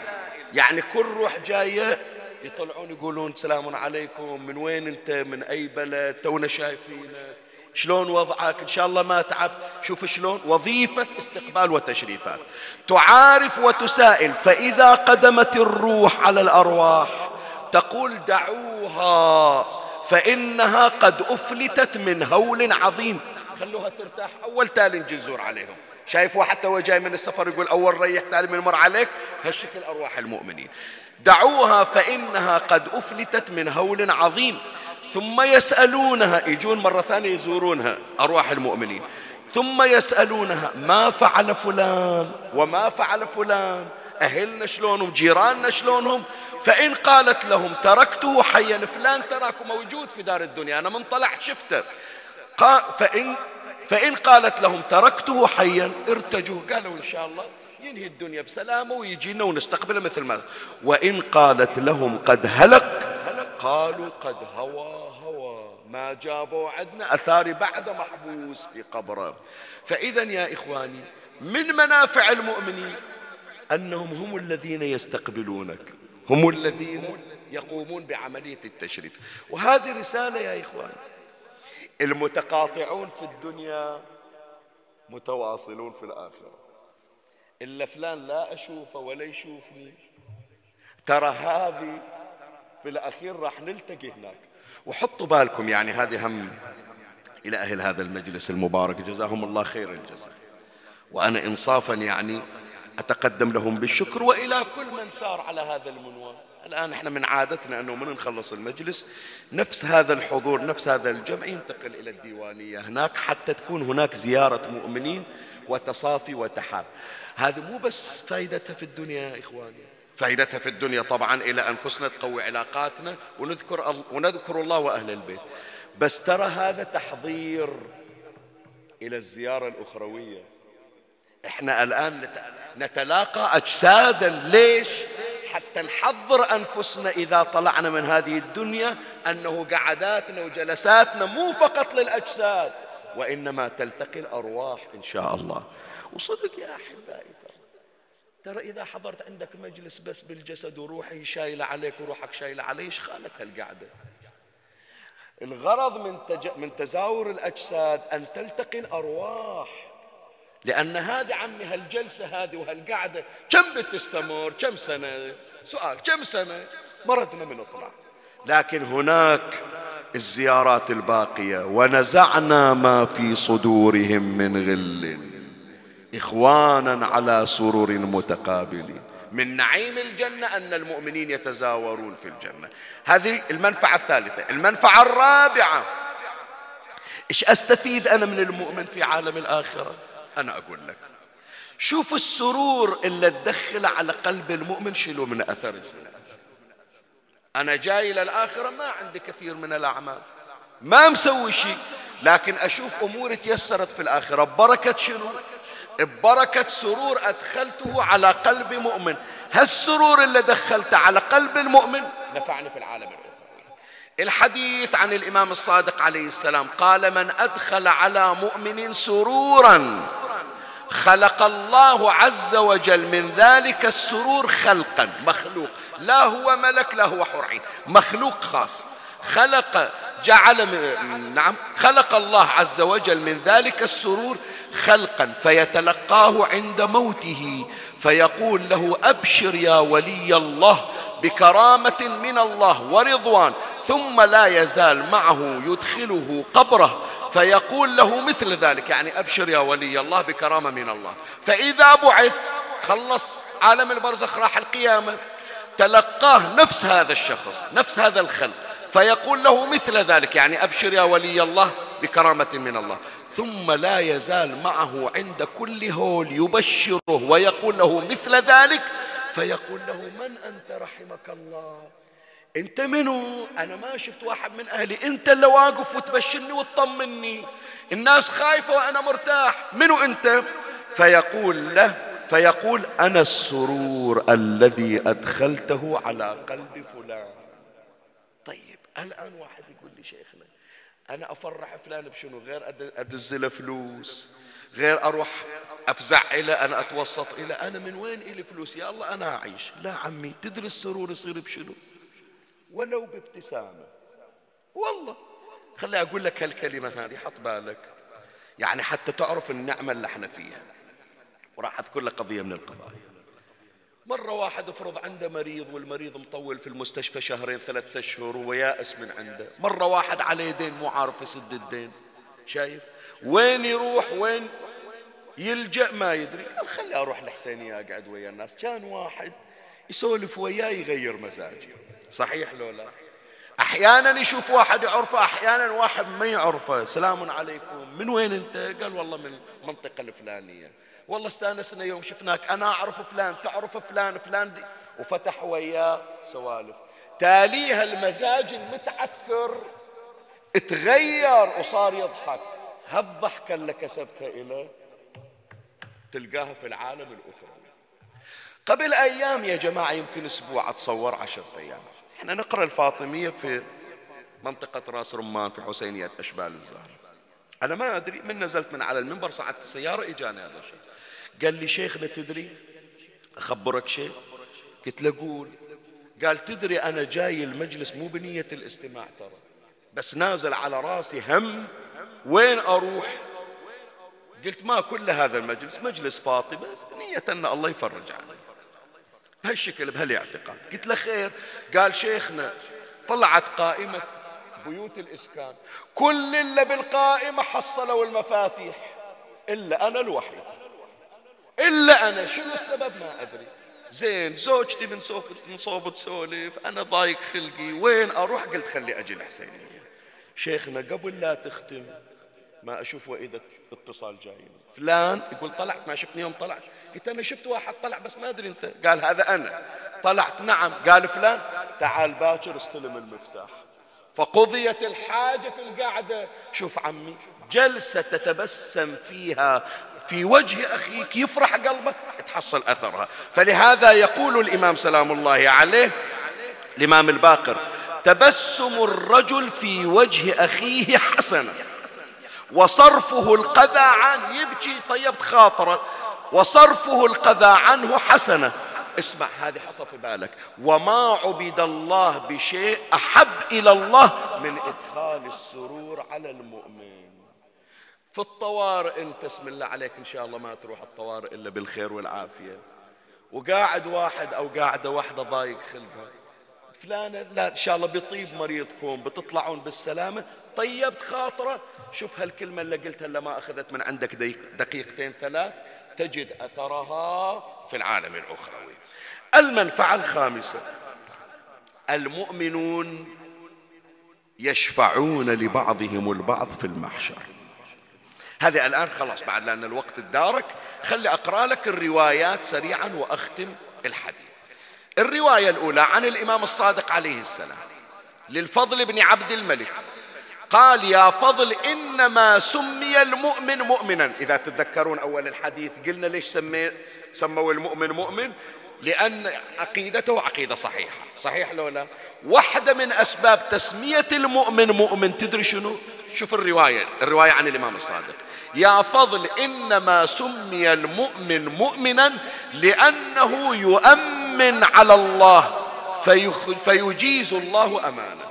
يعني كل روح جاية يطلعون يقولون سلام عليكم من وين أنت؟ من أي بلد؟ تونا شايفينك. شلون وضعك؟ إن شاء الله ما تعبت. شوف شلون. وظيفة استقبال وتشريفات. تعارف وتسائل. فإذا قدمت الروح على الأرواح تقول دعوها فإنها قد أفلتت من هول عظيم. خلوها ترتاح. أول تالي نجي نزور عليهم. شايفوا حتى هو جاي من السفر يقول أول ريح تالي من مر عليك؟ هالشكل أرواح المؤمنين. دعوها فإنها قد أفلتت من هول عظيم. ثم يسألونها يجون مرة ثانية يزورونها أرواح المؤمنين. ثم يسألونها ما فعل فلان؟ وما فعل فلان؟ أهلنا شلونهم؟ جيراننا شلونهم؟ فإن قالت لهم تركته حيا فلان تراكم موجود في دار الدنيا أنا من طلعت شفته. فإن فإن قالت لهم تركته حيا ارتجوا قالوا إن شاء الله ينهي الدنيا بسلامه ويجينا ونستقبله مثل ما وإن قالت لهم قد هلك؟ قالوا قد هوى هوى ما جابوا عندنا أثاري بعد محبوس في قبره. فإذا يا إخواني من منافع المؤمنين؟ أنهم هم الذين يستقبلونك هم الذين يقومون بعملية التشريف. وهذه رسالة يا إخواني المتقاطعون في الدنيا متواصلون في الآخرة. إلا فلان لا أشوفه ولا يشوفني. ترى هذه في الأخير راح نلتقي هناك. وحطوا بالكم يعني هذه هم إلى أهل هذا المجلس المبارك. جزاهم الله خير الجزاء. وأنا إنصافا يعني أتقدم لهم بالشكر وإلى كل من سار على هذا المنوال. الآن إحنا من عادتنا أنه من نخلص المجلس نفس هذا الحضور نفس هذا الجمع ينتقل إلى الديوانية هناك حتى تكون هناك زيارة مؤمنين وتصافي وتحاب. هذه مو بس فائدتها في الدنيا يا إخواني. فائدتها في الدنيا طبعا إلى أنفسنا تقوي علاقاتنا ونذكر, ونذكر الله وأهل البيت. بس ترى هذا تحضير إلى الزيارة الأخروية. إحنا الآن نتلاقى أجسادا. ليش؟ حتى نحضر أنفسنا إذا طلعنا من هذه الدنيا أنه قعداتنا وجلساتنا مو فقط للأجساد وإنما تلتقي الأرواح إن شاء الله. وصدق يا أحبائي ترى إذا حضرت عندك مجلس بس بالجسد وروحي شايلة عليك وروحك شايلة علي إيش خانت هالقعدة؟ الغرض من, تج... من تزاور الأجساد أن تلتقي الأرواح لأن هذه عمي هالجلسة هذه وهالقعدة كم بتستمر؟ كم سنة؟ سؤال كم سنة؟ مردنا من اطلع لكن هناك الزيارات الباقية ونزعنا ما في صدورهم من غل. إخوانا على سرر متقابلين. من نعيم الجنة أن المؤمنين يتزاورون في الجنة. هذه المنفعة الثالثة. المنفعة الرابعة. إيش أستفيد أنا من المؤمن في عالم الآخرة؟ أنا أقول لك شوف السرور اللي تدخل على قلب المؤمن شلو من أثر الزنا. أنا جاي للآخرة ما عندي كثير من الأعمال. ما مسوي شيء. لكن أشوف أمور تيسرت في الآخرة. ببركة شنو؟ ببركة سرور أدخلته على قلب مؤمن. هالسرور اللي دخلته على قلب المؤمن نفعني في العالم الأخروي. الحديث عن الإمام الصادق عليه السلام قال من أدخل على مؤمن سرورا خلق الله عز وجل من ذلك السرور خلقا مخلوق. لا هو ملك لا هو حور عين مخلوق خاص. خلق جعل من نعم خلق الله عز وجل من ذلك السرور خلقا فيتلقاه عند موته فيقول له أبشر يا ولي الله بكرامة من الله ورضوان ثم لا يزال معه يدخله قبره فيقول له مثل ذلك يعني أبشر يا ولي الله بكرامة من الله. فإذا بعث خلص عالم البرزخ راح القيامة تلقاه نفس هذا الشخص نفس هذا الخلق. فيقول له مثل ذلك يعني أبشر يا ولي الله بكرامة من الله. ثم لا يزال معه عند كل هول يبشره ويقول له مثل ذلك فيقول له من أنت رحمك الله؟ أنت منو؟ أنا ما شفت واحد من أهلي. أنت اللي واقف وتبشرني وتطمني. الناس خايفة وأنا مرتاح. منو أنت؟ فيقول له فيقول أنا السرور الذي أدخلته على قلب فلان. طيب. الان واحد يقول لي شيخنا أنا أفرح فلان بشنو؟ غير أدز له فلوس غير أروح أفزع له أنا أتوسط له أنا من وين إلي فلوس؟ يا الله أنا أعيش. لا عمي تدري السرور يصير بشنو؟ ولو بابتسامة. والله. خلي أقول لك هالكلمة هذه حط بالك. يعني حتى تعرف النعمة اللي إحنا فيها. وراح أذكر لك قضية من القضايا. مرة واحد افرض عنده مريض والمريض مطول في المستشفى شهرين ثلاثة أشهر ويائس من عنده. مرة واحد عليه دين مو عارف يسد الدين. شايف؟ وين يروح؟ وين؟ يلجأ ما يدري. قال خلي أروح الحسينية أقعد ويا الناس. كان واحد يسولف وياه يغير مزاجي صحيح لو لا؟ أحيانا يشوف واحد يعرفه أحيانا واحد ما يعرفه. سلام عليكم. من وين أنت؟ قال والله من المنطقة الفلانية. والله استانسنا يوم شفناك. أنا أعرف فلان تعرف فلان فلان دي. وفتح وياه سوالف. تاليها المزاج المتعكر. تغير وصار يضحك. هالضحكه اللي كسبتها إليه تلقاها في العالم الأخرى. قبل أيام يا جماعة يمكن أسبوع. أتصور عشرة أيام. إحنا نقرأ الفاطمية في منطقة راس رمان في حسينية أشبال الزهر أنا ما أدري من نزلت من على المنبر صعدت السيارة إجاني هذا الشيء. قال لي شيخنا تدري؟ أخبرك شيء قلت له قول. قال تدري أنا جاي المجلس مو بنية الاستماع ترى بس نازل على راسي هم وين أروح؟ قلت ما كل هذا المجلس مجلس فاطمة نية أن الله يفرج عنه. بهالشكل بهالاعتقاد. قلت له خير. قال شيخنا طلعت قائمة بيوت الإسكان. كل اللي بالقائمة حصلوا المفاتيح إلا أنا الوحيد. إلا أنا. شنو السبب؟ ما أدري. زين زوجتي من صوب من صوب تسولف. أنا ضايق خلقي. وين أروح؟ قلت خلي أجي الحسينية. شيخنا قبل لا تختم ما أشوف وإذا اتصال جاي. فلان يقول طلعت ما شفتني يوم طلعت. قلت أنا شفت واحد طلع بس ما أدري أنت. قال هذا أنا. طلعت نعم. قال فلان تعال باكر استلم المفتاح. فقضيت الحاجة في القعدة. شوف عمي جلسة تتبسم فيها في وجه أخيك يفرح قلبك تحصل أثرها. فلهذا يقول الإمام سلام الله عليه الإمام الباقر تبسم الرجل في وجه أخيه حسنة وصرفه القذى عنه يبكي طيبت خاطره وصرفه القذى عنه حسنه اسمع هذه حطها في بالك. وما عبد الله بشيء أحب إلى الله من إدخال السرور على المؤمن. في الطوارئ انت اسم الله عليك إن شاء الله ما تروح الطوارئ إلا بالخير والعافية. وقاعد واحد أو قاعدة واحدة ضايق خلقها. فلانة لا إن شاء الله بيطيب مريضكم بتطلعون بالسلامة. طيبت خاطرة. شوف هالكلمة اللي قلتها اللي ما أخذت من عندك دقيقتين ثلاث. تجد أثرها في العالم الأخروي. المنفعة الخامسة. المؤمنون يشفعون لبعضهم البعض في المحشر. هذه الآن خلاص بعد لأن الوقت الدارك خلي أقرأ لك الروايات سريعا وأختم الحديث. الرواية الأولى عن الإمام الصادق عليه السلام للفضل بن عبد الملك قال يا فضل إنما سمي المؤمن مؤمنا. إذا تتذكرون أول الحديث قلنا ليش سمي سموا المؤمن مؤمن؟ لأن عقيدته عقيدة صحيحة. صحيح لو لا؟ واحدة من أسباب تسمية المؤمن مؤمن تدري شنو؟ شوف الرواية الرواية عن الإمام الصادق. يا فضل إنما سمي المؤمن مؤمنا لأنه يؤمن على الله فيجيز الله أمانه.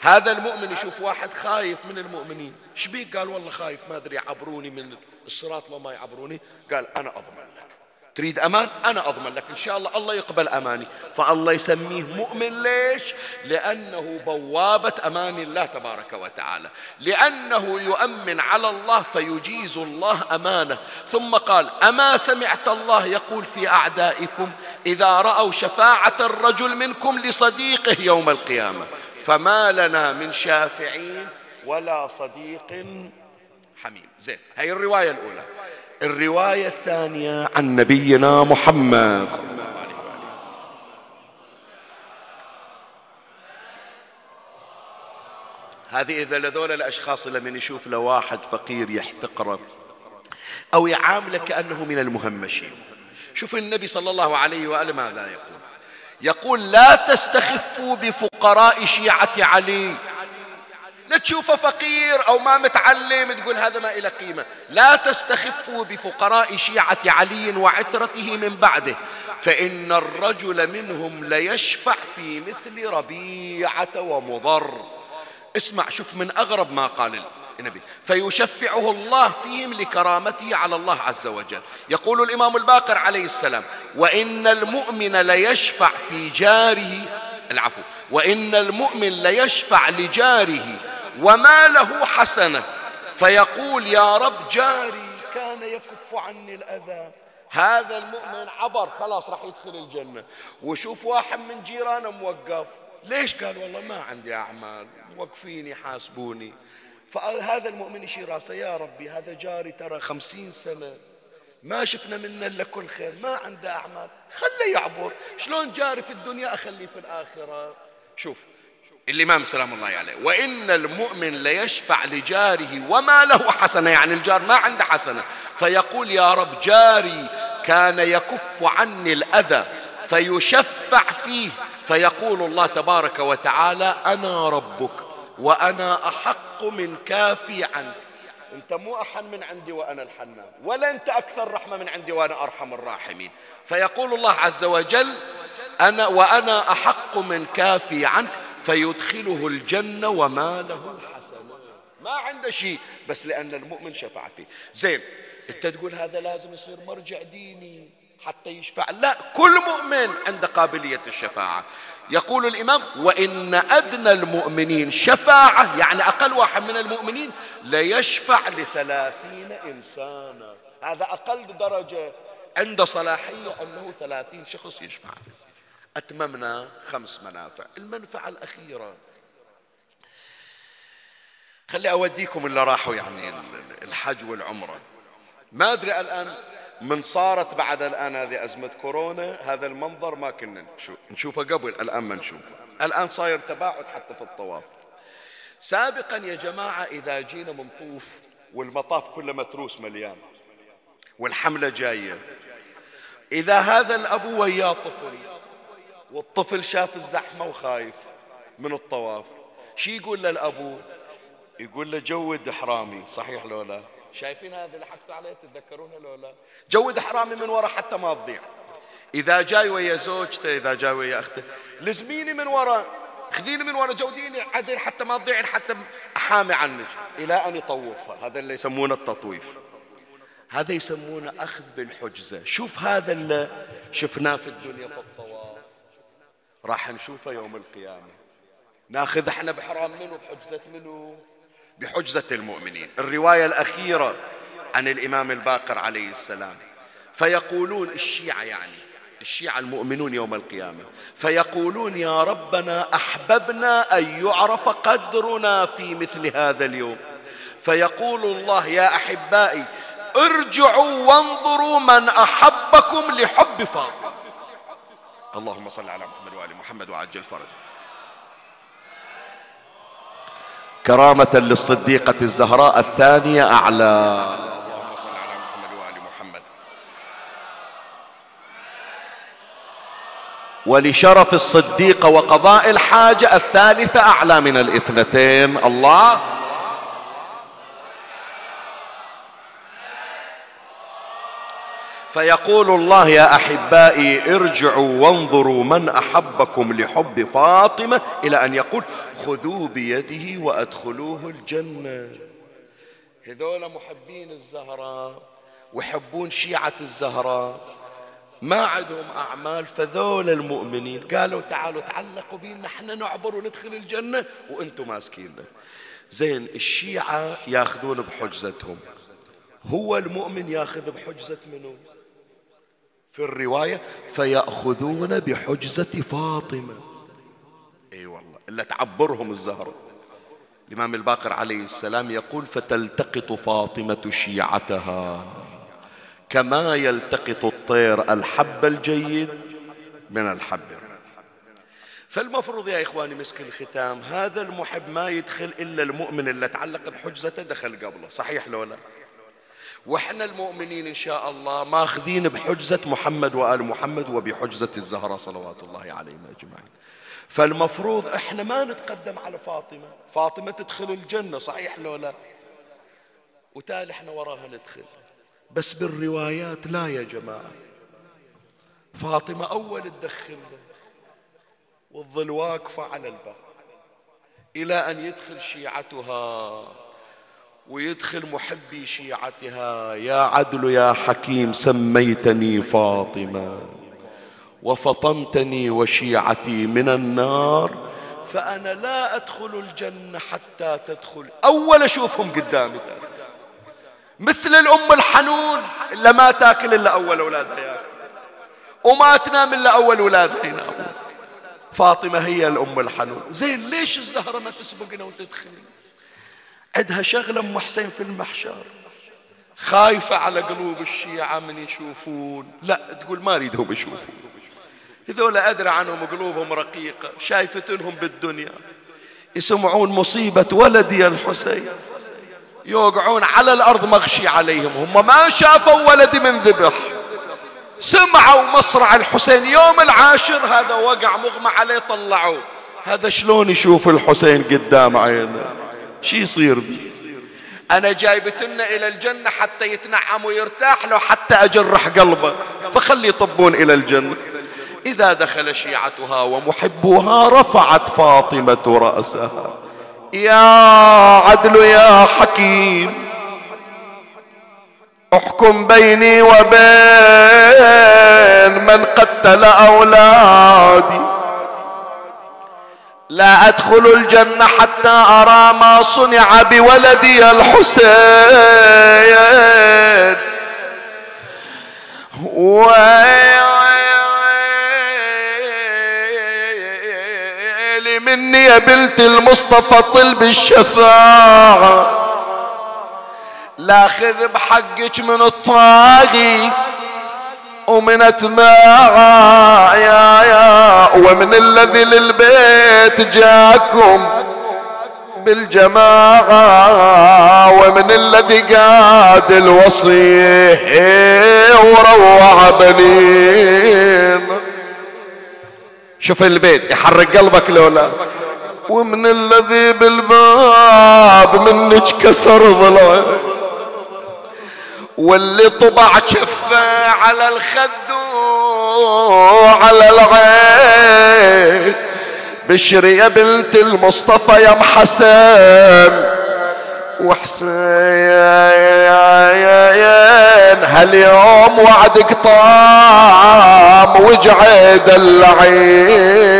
هذا المؤمن يشوف واحد خايف من المؤمنين. إيش بيك؟ قال والله خايف ما أدري يعبروني من الصراط لو ما يعبروني. قال أنا أضمن لك. تريد أمان؟ أنا أضمن لك. إن شاء الله الله يقبل أماني. فالله يسميه مؤمن. ليش؟ لأنه بوابة أمان الله تبارك وتعالى. لأنه يؤمن على الله فيجيز الله أمانه. ثم قال أما سمعت الله يقول في أعدائكم إذا رأوا شفاعة الرجل منكم لصديقه يوم القيامة فما لنا من شافعين ولا صديق حميم. زين هاي الرواية الأولى. الرواية الثانية عن نبينا محمد. هذه إذا لذول الأشخاص لمن يشوف له واحد فقير يحتقره أو يعامله كأنه من المهمشين. شوف النبي صلى الله عليه وآله ماذا يقول؟ يقول لا تستخفوا بفقراء شيعة علي. لا تشوفه فقير أو ما متعلم تقول هذا ما إلى قيمة. لا تستخفوا بفقراء شيعة علي وعترته من بعده. فإن الرجل منهم ليشفع في مثل ربيعة ومضر. اسمع شوف من أغرب ما قال النبي. فيشفعه الله فيهم لكرامته على الله عز وجل. يقول الإمام الباقر عليه السلام وإن المؤمن ليشفع في جاره العفو وإن المؤمن ليشفع لجاره وما له حسنة. فيقول يا رب جاري كان يكف عني الأذى. هذا المؤمن عبر خلاص راح يدخل الجنة. وشوف واحد من جيرانه موقف. ليش؟ قال والله ما عندي أعمال موقفيني حاسبوني فهذا المؤمن يشير راسه يا ربي هذا جاري ترى خمسين سنة. ما شفنا منه إلا كل خير ما عنده أعمال. خليه يعبر. شلون جاري في الدنيا؟ أخليه في الآخرة. شوف الإمام سلام الله عليه. وإن المؤمن ليشفع لجاره وما له حسنة يعني الجار ما عنده حسنة. فيقول يا رب جاري كان يكف عني الأذى فيشفع فيه. فيقول الله تبارك وتعالى أنا ربك وأنا أحق من كافي عنك. أنت مو أحن من عندي وأنا الحنان ولا أنت أكثر رحمة من عندي وأنا أرحم الراحمين. فيقول الله عز وجل أنا وأنا أحق من كافي عنك. فيدخله الجنة وما له ما عنده شيء بس لأن المؤمن شفع فيه. زين أنت تقول هذا لازم يصير مرجع ديني حتى يشفع؟ لا كل مؤمن عنده قابلية الشفاعة. يقول الإمام وإن أدنى المؤمنين شفاعة يعني أقل واحد من المؤمنين ليشفع لثلاثين إنسانا. هذا أقل درجة. عنده صلاحية أنه ثلاثين شخص يشفع أتممنا خمس منافع. المنفعة الأخيرة. خلي أوديكم اللي راحوا يعني الحج والعمرة. ما أدري الآن من صارت بعد الآن هذه أزمة كورونا. هذا المنظر ما كنا نشوفه قبل الآن ما نشوفه. الآن صاير تباعد حتى في الطواف. سابقا يا جماعة إذا جينا منطوف والمطاف كله متروس مليان والحملة جاية إذا هذا الأبو وياه طفل والطفل شاف الزحمة وخايف من الطواف. شي يقول للأبو؟ يقول له جود إحرامي صحيح لو لا؟ شايفين هذا اللي حكت عليه؟ تتذكرونه لو لا؟ جود حرامي من ورا حتى ما تضيع. إذا جاي ويا زوجته إذا جاي ويا أخته لزميني من ورا خذيني من ورا جوديني عدل حتى ما تضيعين حتى أحامي عنك. إلى أن يطوفها. هذا اللي يسمونه التطويف. هذا يسمونه أخذ بالحجزة. شوف هذا اللي شفناه في الدنيا في الطواف. راح نشوفه يوم القيامة. ناخذ إحنا بحرام منه بحجزة منه. بحجزة المؤمنين. الرواية الأخيرة عن الإمام الباقر عليه السلام. فيقولون الشيعة يعني الشيعة المؤمنون يوم القيامة. فيقولون يا ربنا أحببنا أن يعرف قدرنا في مثل هذا اليوم. فيقول الله يا أحبائي ارجعوا وانظروا من أحبكم لحب فاطمة. اللهم صل على محمد وآل محمد وعجل فرجه كرامة للصديقة الزهراء الثانية أعلى. اللهم صل على محمد وآل محمد. ولشرف الصديقة وقضاء الحاجة الثالثة أعلى من الاثنتين. الله. فيقول الله يا أحبائي ارجعوا وانظروا من أحبكم لحب فاطمة إلى أن يقول خذوا بيده وأدخلوه الجنة. هذول محبين الزهراء ويحبون شيعة الزهراء ما عندهم أعمال فذول المؤمنين قالوا تعالوا تعلقوا بينا إحنا نعبر وندخل الجنة وأنتم ماسكيننا. زين الشيعة ياخذون بحجزتهم. هو المؤمن ياخذ بحجزة منه في الرواية فيأخذون بحجزة فاطمة. إي أيوة والله إلا تعبرهم الزهرة الإمام الباقر عليه السلام يقول فتلتقط فاطمة شيعتها كما يلتقط الطير الحب الجيد من الحب. فالمفروض يا إخواني مسك الختام هذا المحب ما يدخل إلا المؤمن اللي تعلق بحجزته دخل قبله صحيح لو لا؟ وإحنا المؤمنين إن شاء الله ماخذين بحجزة محمد وآل محمد وبحجزة الزهرة صلوات الله عليهم أجمعين. فالمفروض إحنا ما نتقدم على فاطمة. فاطمة تدخل الجنة صحيح لو لا؟ وتالي إحنا وراها ندخل. بس بالروايات لا يا جماعة. فاطمة أول تدخل والظل واقفة على الباب إلى أن يدخل شيعتها. ويدخل محبي شيعتها. يا عدل يا حكيم سميتني فاطمة. وفطمتني وشيعتي من النار. فأنا لا أدخل الجنة حتى تدخل. أول أشوفهم قدامي. مثل الأم الحنون اللي ما تاكل إلا أول اولادها ياكل وما تنام إلا أول اولادها ينامون فاطمة هي الأم الحنون. زين ليش الزهرة ما تسبقنا وتدخل؟ عندها شغلة أم حسين في المحشر. خايفة على قلوب الشيعة من يشوفون. لا تقول ما أريدهم يشوفون. هذول أدرى عنهم قلوبهم رقيقة شايفتنهم بالدنيا. يسمعون مصيبة ولدي الحسين. يوقعون على الأرض مغشي عليهم. هم ما شافوا ولدي من ذبح. سمعوا مصرع الحسين. يوم العاشر هذا وقع مغمى عليه طلعوه هذا شلون يشوف الحسين قدام عينه؟ شي يصير؟ بي أنا جايبتنا إلى الجنة حتى يتنعم ويرتاح له حتى أجرح قلبه فخلي يطبون إلى الجنة. إذا دخل شيعتها ومحبوها رفعت فاطمة رأسها. يا عدل يا حكيم احكم بيني وبين من قتل أولادي. لا أدخل الجنة حتى أرى ما صنع بولدي الحسين. ويلي مني يا بنت المصطفى طلب الشفاعة. لا خذ بحقك من الطاغي ومن اتباعا يا يا ومن الذي للبيت جاكم بالجماعة ومن الذي قاد الوصيه وروع بنين. شوف البيت يحرق قلبك لولا. ومن الذي بالباب منك كسر ضلع واللي طبع شفه على الخد وعلى العين. بشري يا بنت المصطفى يا محسن وحسين هاليوم وعدك طام وجعد اللعين.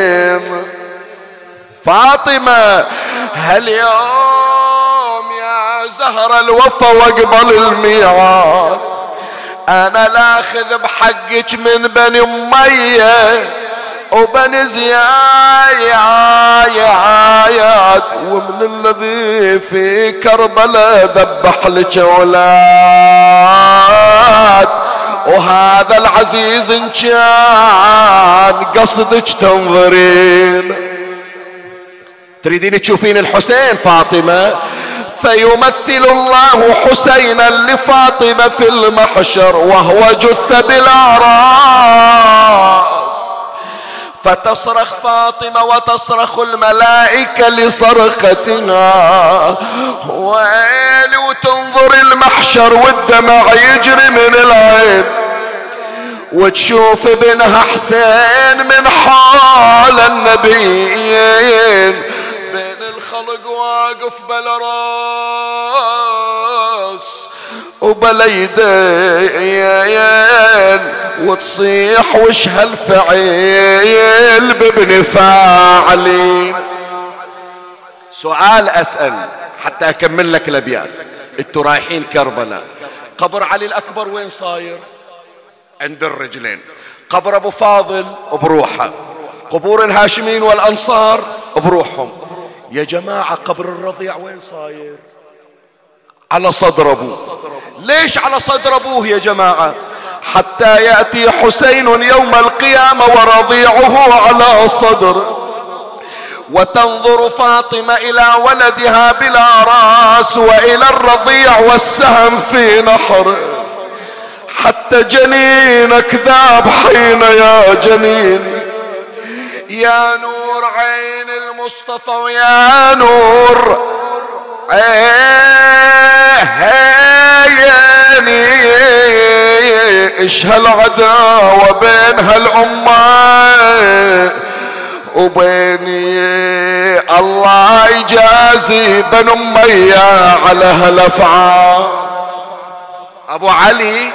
فاطمة هاليوم زهر الوفا واقبل الميعاد. أنا لاخذ بحقك من بني أمية وبني زيايات ومن الذي في كربلاء ذبح لك أولاد. وهذا العزيز إن كان قصدك تنظرين. تريدين تشوفين الحسين فاطمة؟ فيمثل الله حسينا لفاطمة في المحشر وهو جث بالأعراس فتصرخ فاطمة وتصرخ الملائكة لصرختها ويلي وتنظر المحشر والدمع يجري من العين. وتشوف ابنها حسين من حال النبيين. الخلق واقف بلا راس وبلا يدين وتصيح وش هالفعيل بابن فاعلي. سؤال أسأل حتى أكمل لك الأبيات. إنتوا رايحين كربلاء. قبر علي الأكبر وين صاير؟ عند الرجلين. قبر أبو فاضل بروحه قبور الهاشمين والأنصار بروحهم يا جماعة قبر الرضيع وين صاير؟ على صدر أبوه. ليش على صدر أبوه يا جماعة؟ حتى يأتي حسين يوم القيامة ورضيعه على صدر. وتنظر فاطمة إلى ولدها بلا راس وإلى الرضيع والسهم في نحر. حتى جنينك ذاب حين يا جنين. يا نور عين المصطفى ويا نور. عيني إيش هالعداوة بين هالأمة؟ وبيني الله يجازي بن أمية على هالأفعال. أبو علي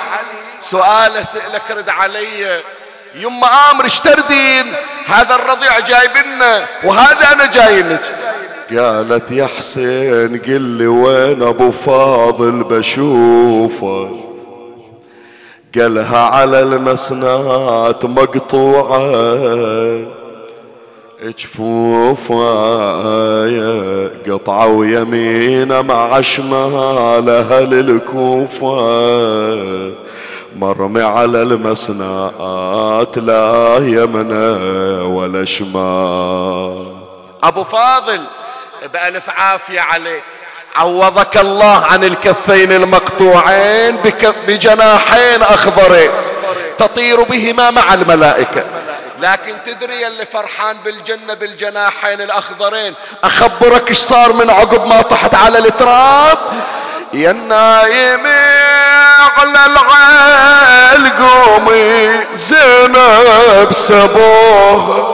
سؤال أسألك رد علي. يما آمر اشتردين هذا الرضيع جايبنا وهذا أنا جاينك قالت يا حسين قل لي وين أبو فاضل بشوفه. قالها على المسنات مقطوعة. جفوفه قطعة ويمينة مع شمالها للكوفة. مرمي على المسنات لا يمنى ولا شمال. أبو فاضل بألف عافية عليك. عوضك الله عن الكفين المقطوعين بجناحين أخضرين. تطير بهما مع الملائكة. لكن تدري اللي فرحان بالجنة بالجناحين الأخضرين؟ أخبرك إيش صار من عقب ما طحت على التراب؟ يا النايم على العال قومي زينب سبوه.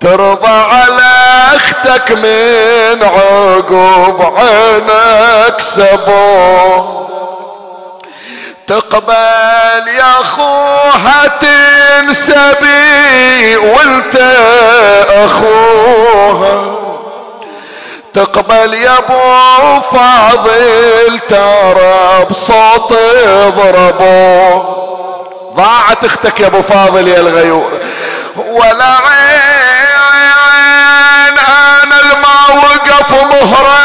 ترضى على أختك من عقب عينك سبوه. تقبل يا أخوها تنسبي وانت أخوها. تقبل يا ابو فاضل ترى بصوت اضربه ضاعت أختك يا ابو فاضل يا الغيور. ولا عين أنا الما وقف مهرة.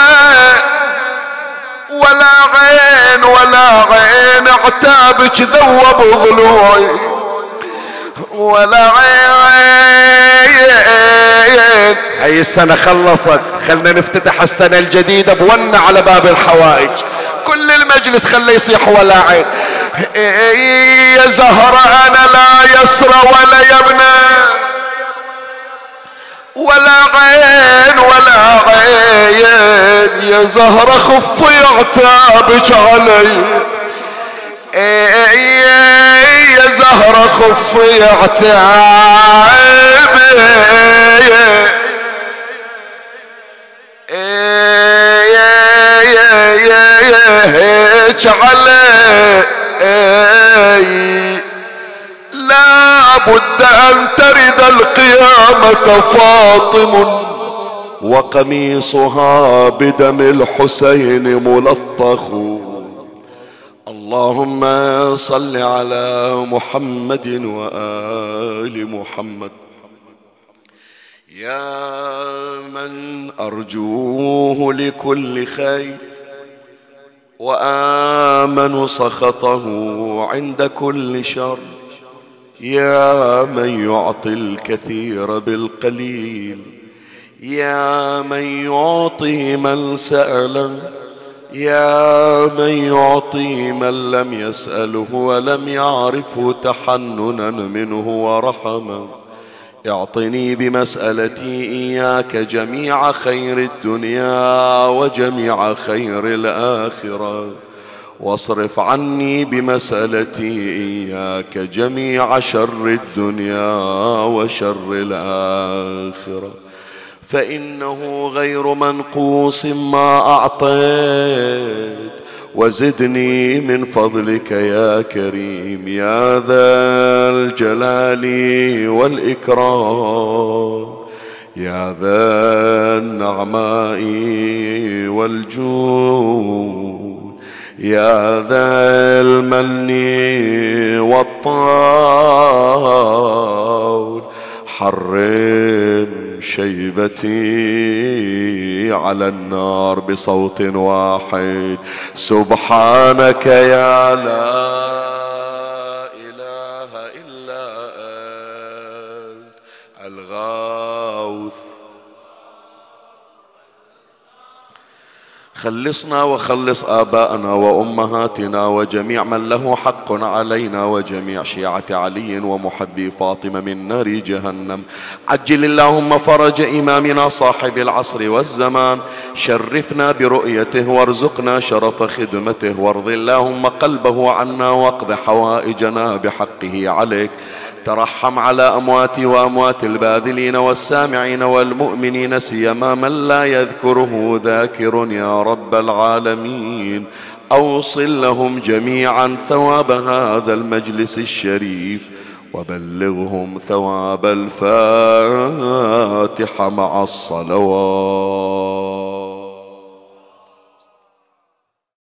ولا عين ولا عين عتابك ذوب ضلوعي ولا عين هاي السنة خلصت. خلنا نفتتح السنة الجديدة بونا على باب الحوائج. كل المجلس خلي يصيح ولا عين. يا زهرة أنا لا يسرى ولا يبنى. ولا عين ولا عين. يا زهرة خفي عتابك علي يا زهرة خفي عتابك هيك علي لا بد أن ترد القيامة فاطم وقميصها بدم الحسين ملطخ. اللهم صل على محمد وآل محمد. يا من أرجوه لكل خير وآمن سخطه عند كل شر يا من يعطي الكثير بالقليل يا من يعطي من سأله يا من يعطي من لم يسأله ولم يعرفه تحننا منه ورحمه اعطني بمسألتي إياك جميع خير الدنيا وجميع خير الآخرة. واصرف عني بمسألتي إياك جميع شر الدنيا وشر الآخرة. فإنه غير منقوص ما أعطيت. وزدني من فضلك يا كريم يا ذا الجلال والإكرام يا ذا النعماء والجود يا ذا المن والطول حرم شيبتي على النار بصوت واحد. سبحانك يا لا خلصنا وخلص آباءنا وأمهاتنا وجميع من له حق علينا وجميع شيعة علي ومحبي فاطمة من نار جهنم. عجل اللهم فرج إمامنا صاحب العصر والزمان. شرفنا برؤيته وارزقنا شرف خدمته. وارض اللهم قلبه عنا واقض حوائجنا بحقه عليك. ترحم على أمواتي وأموات الباذلين والسامعين والمؤمنين سيما من لا يذكره ذاكر يا رب العالمين. أوصل لهم جميعا ثواب هذا المجلس الشريف وبلغهم ثواب الفاتحة مع الصلوات.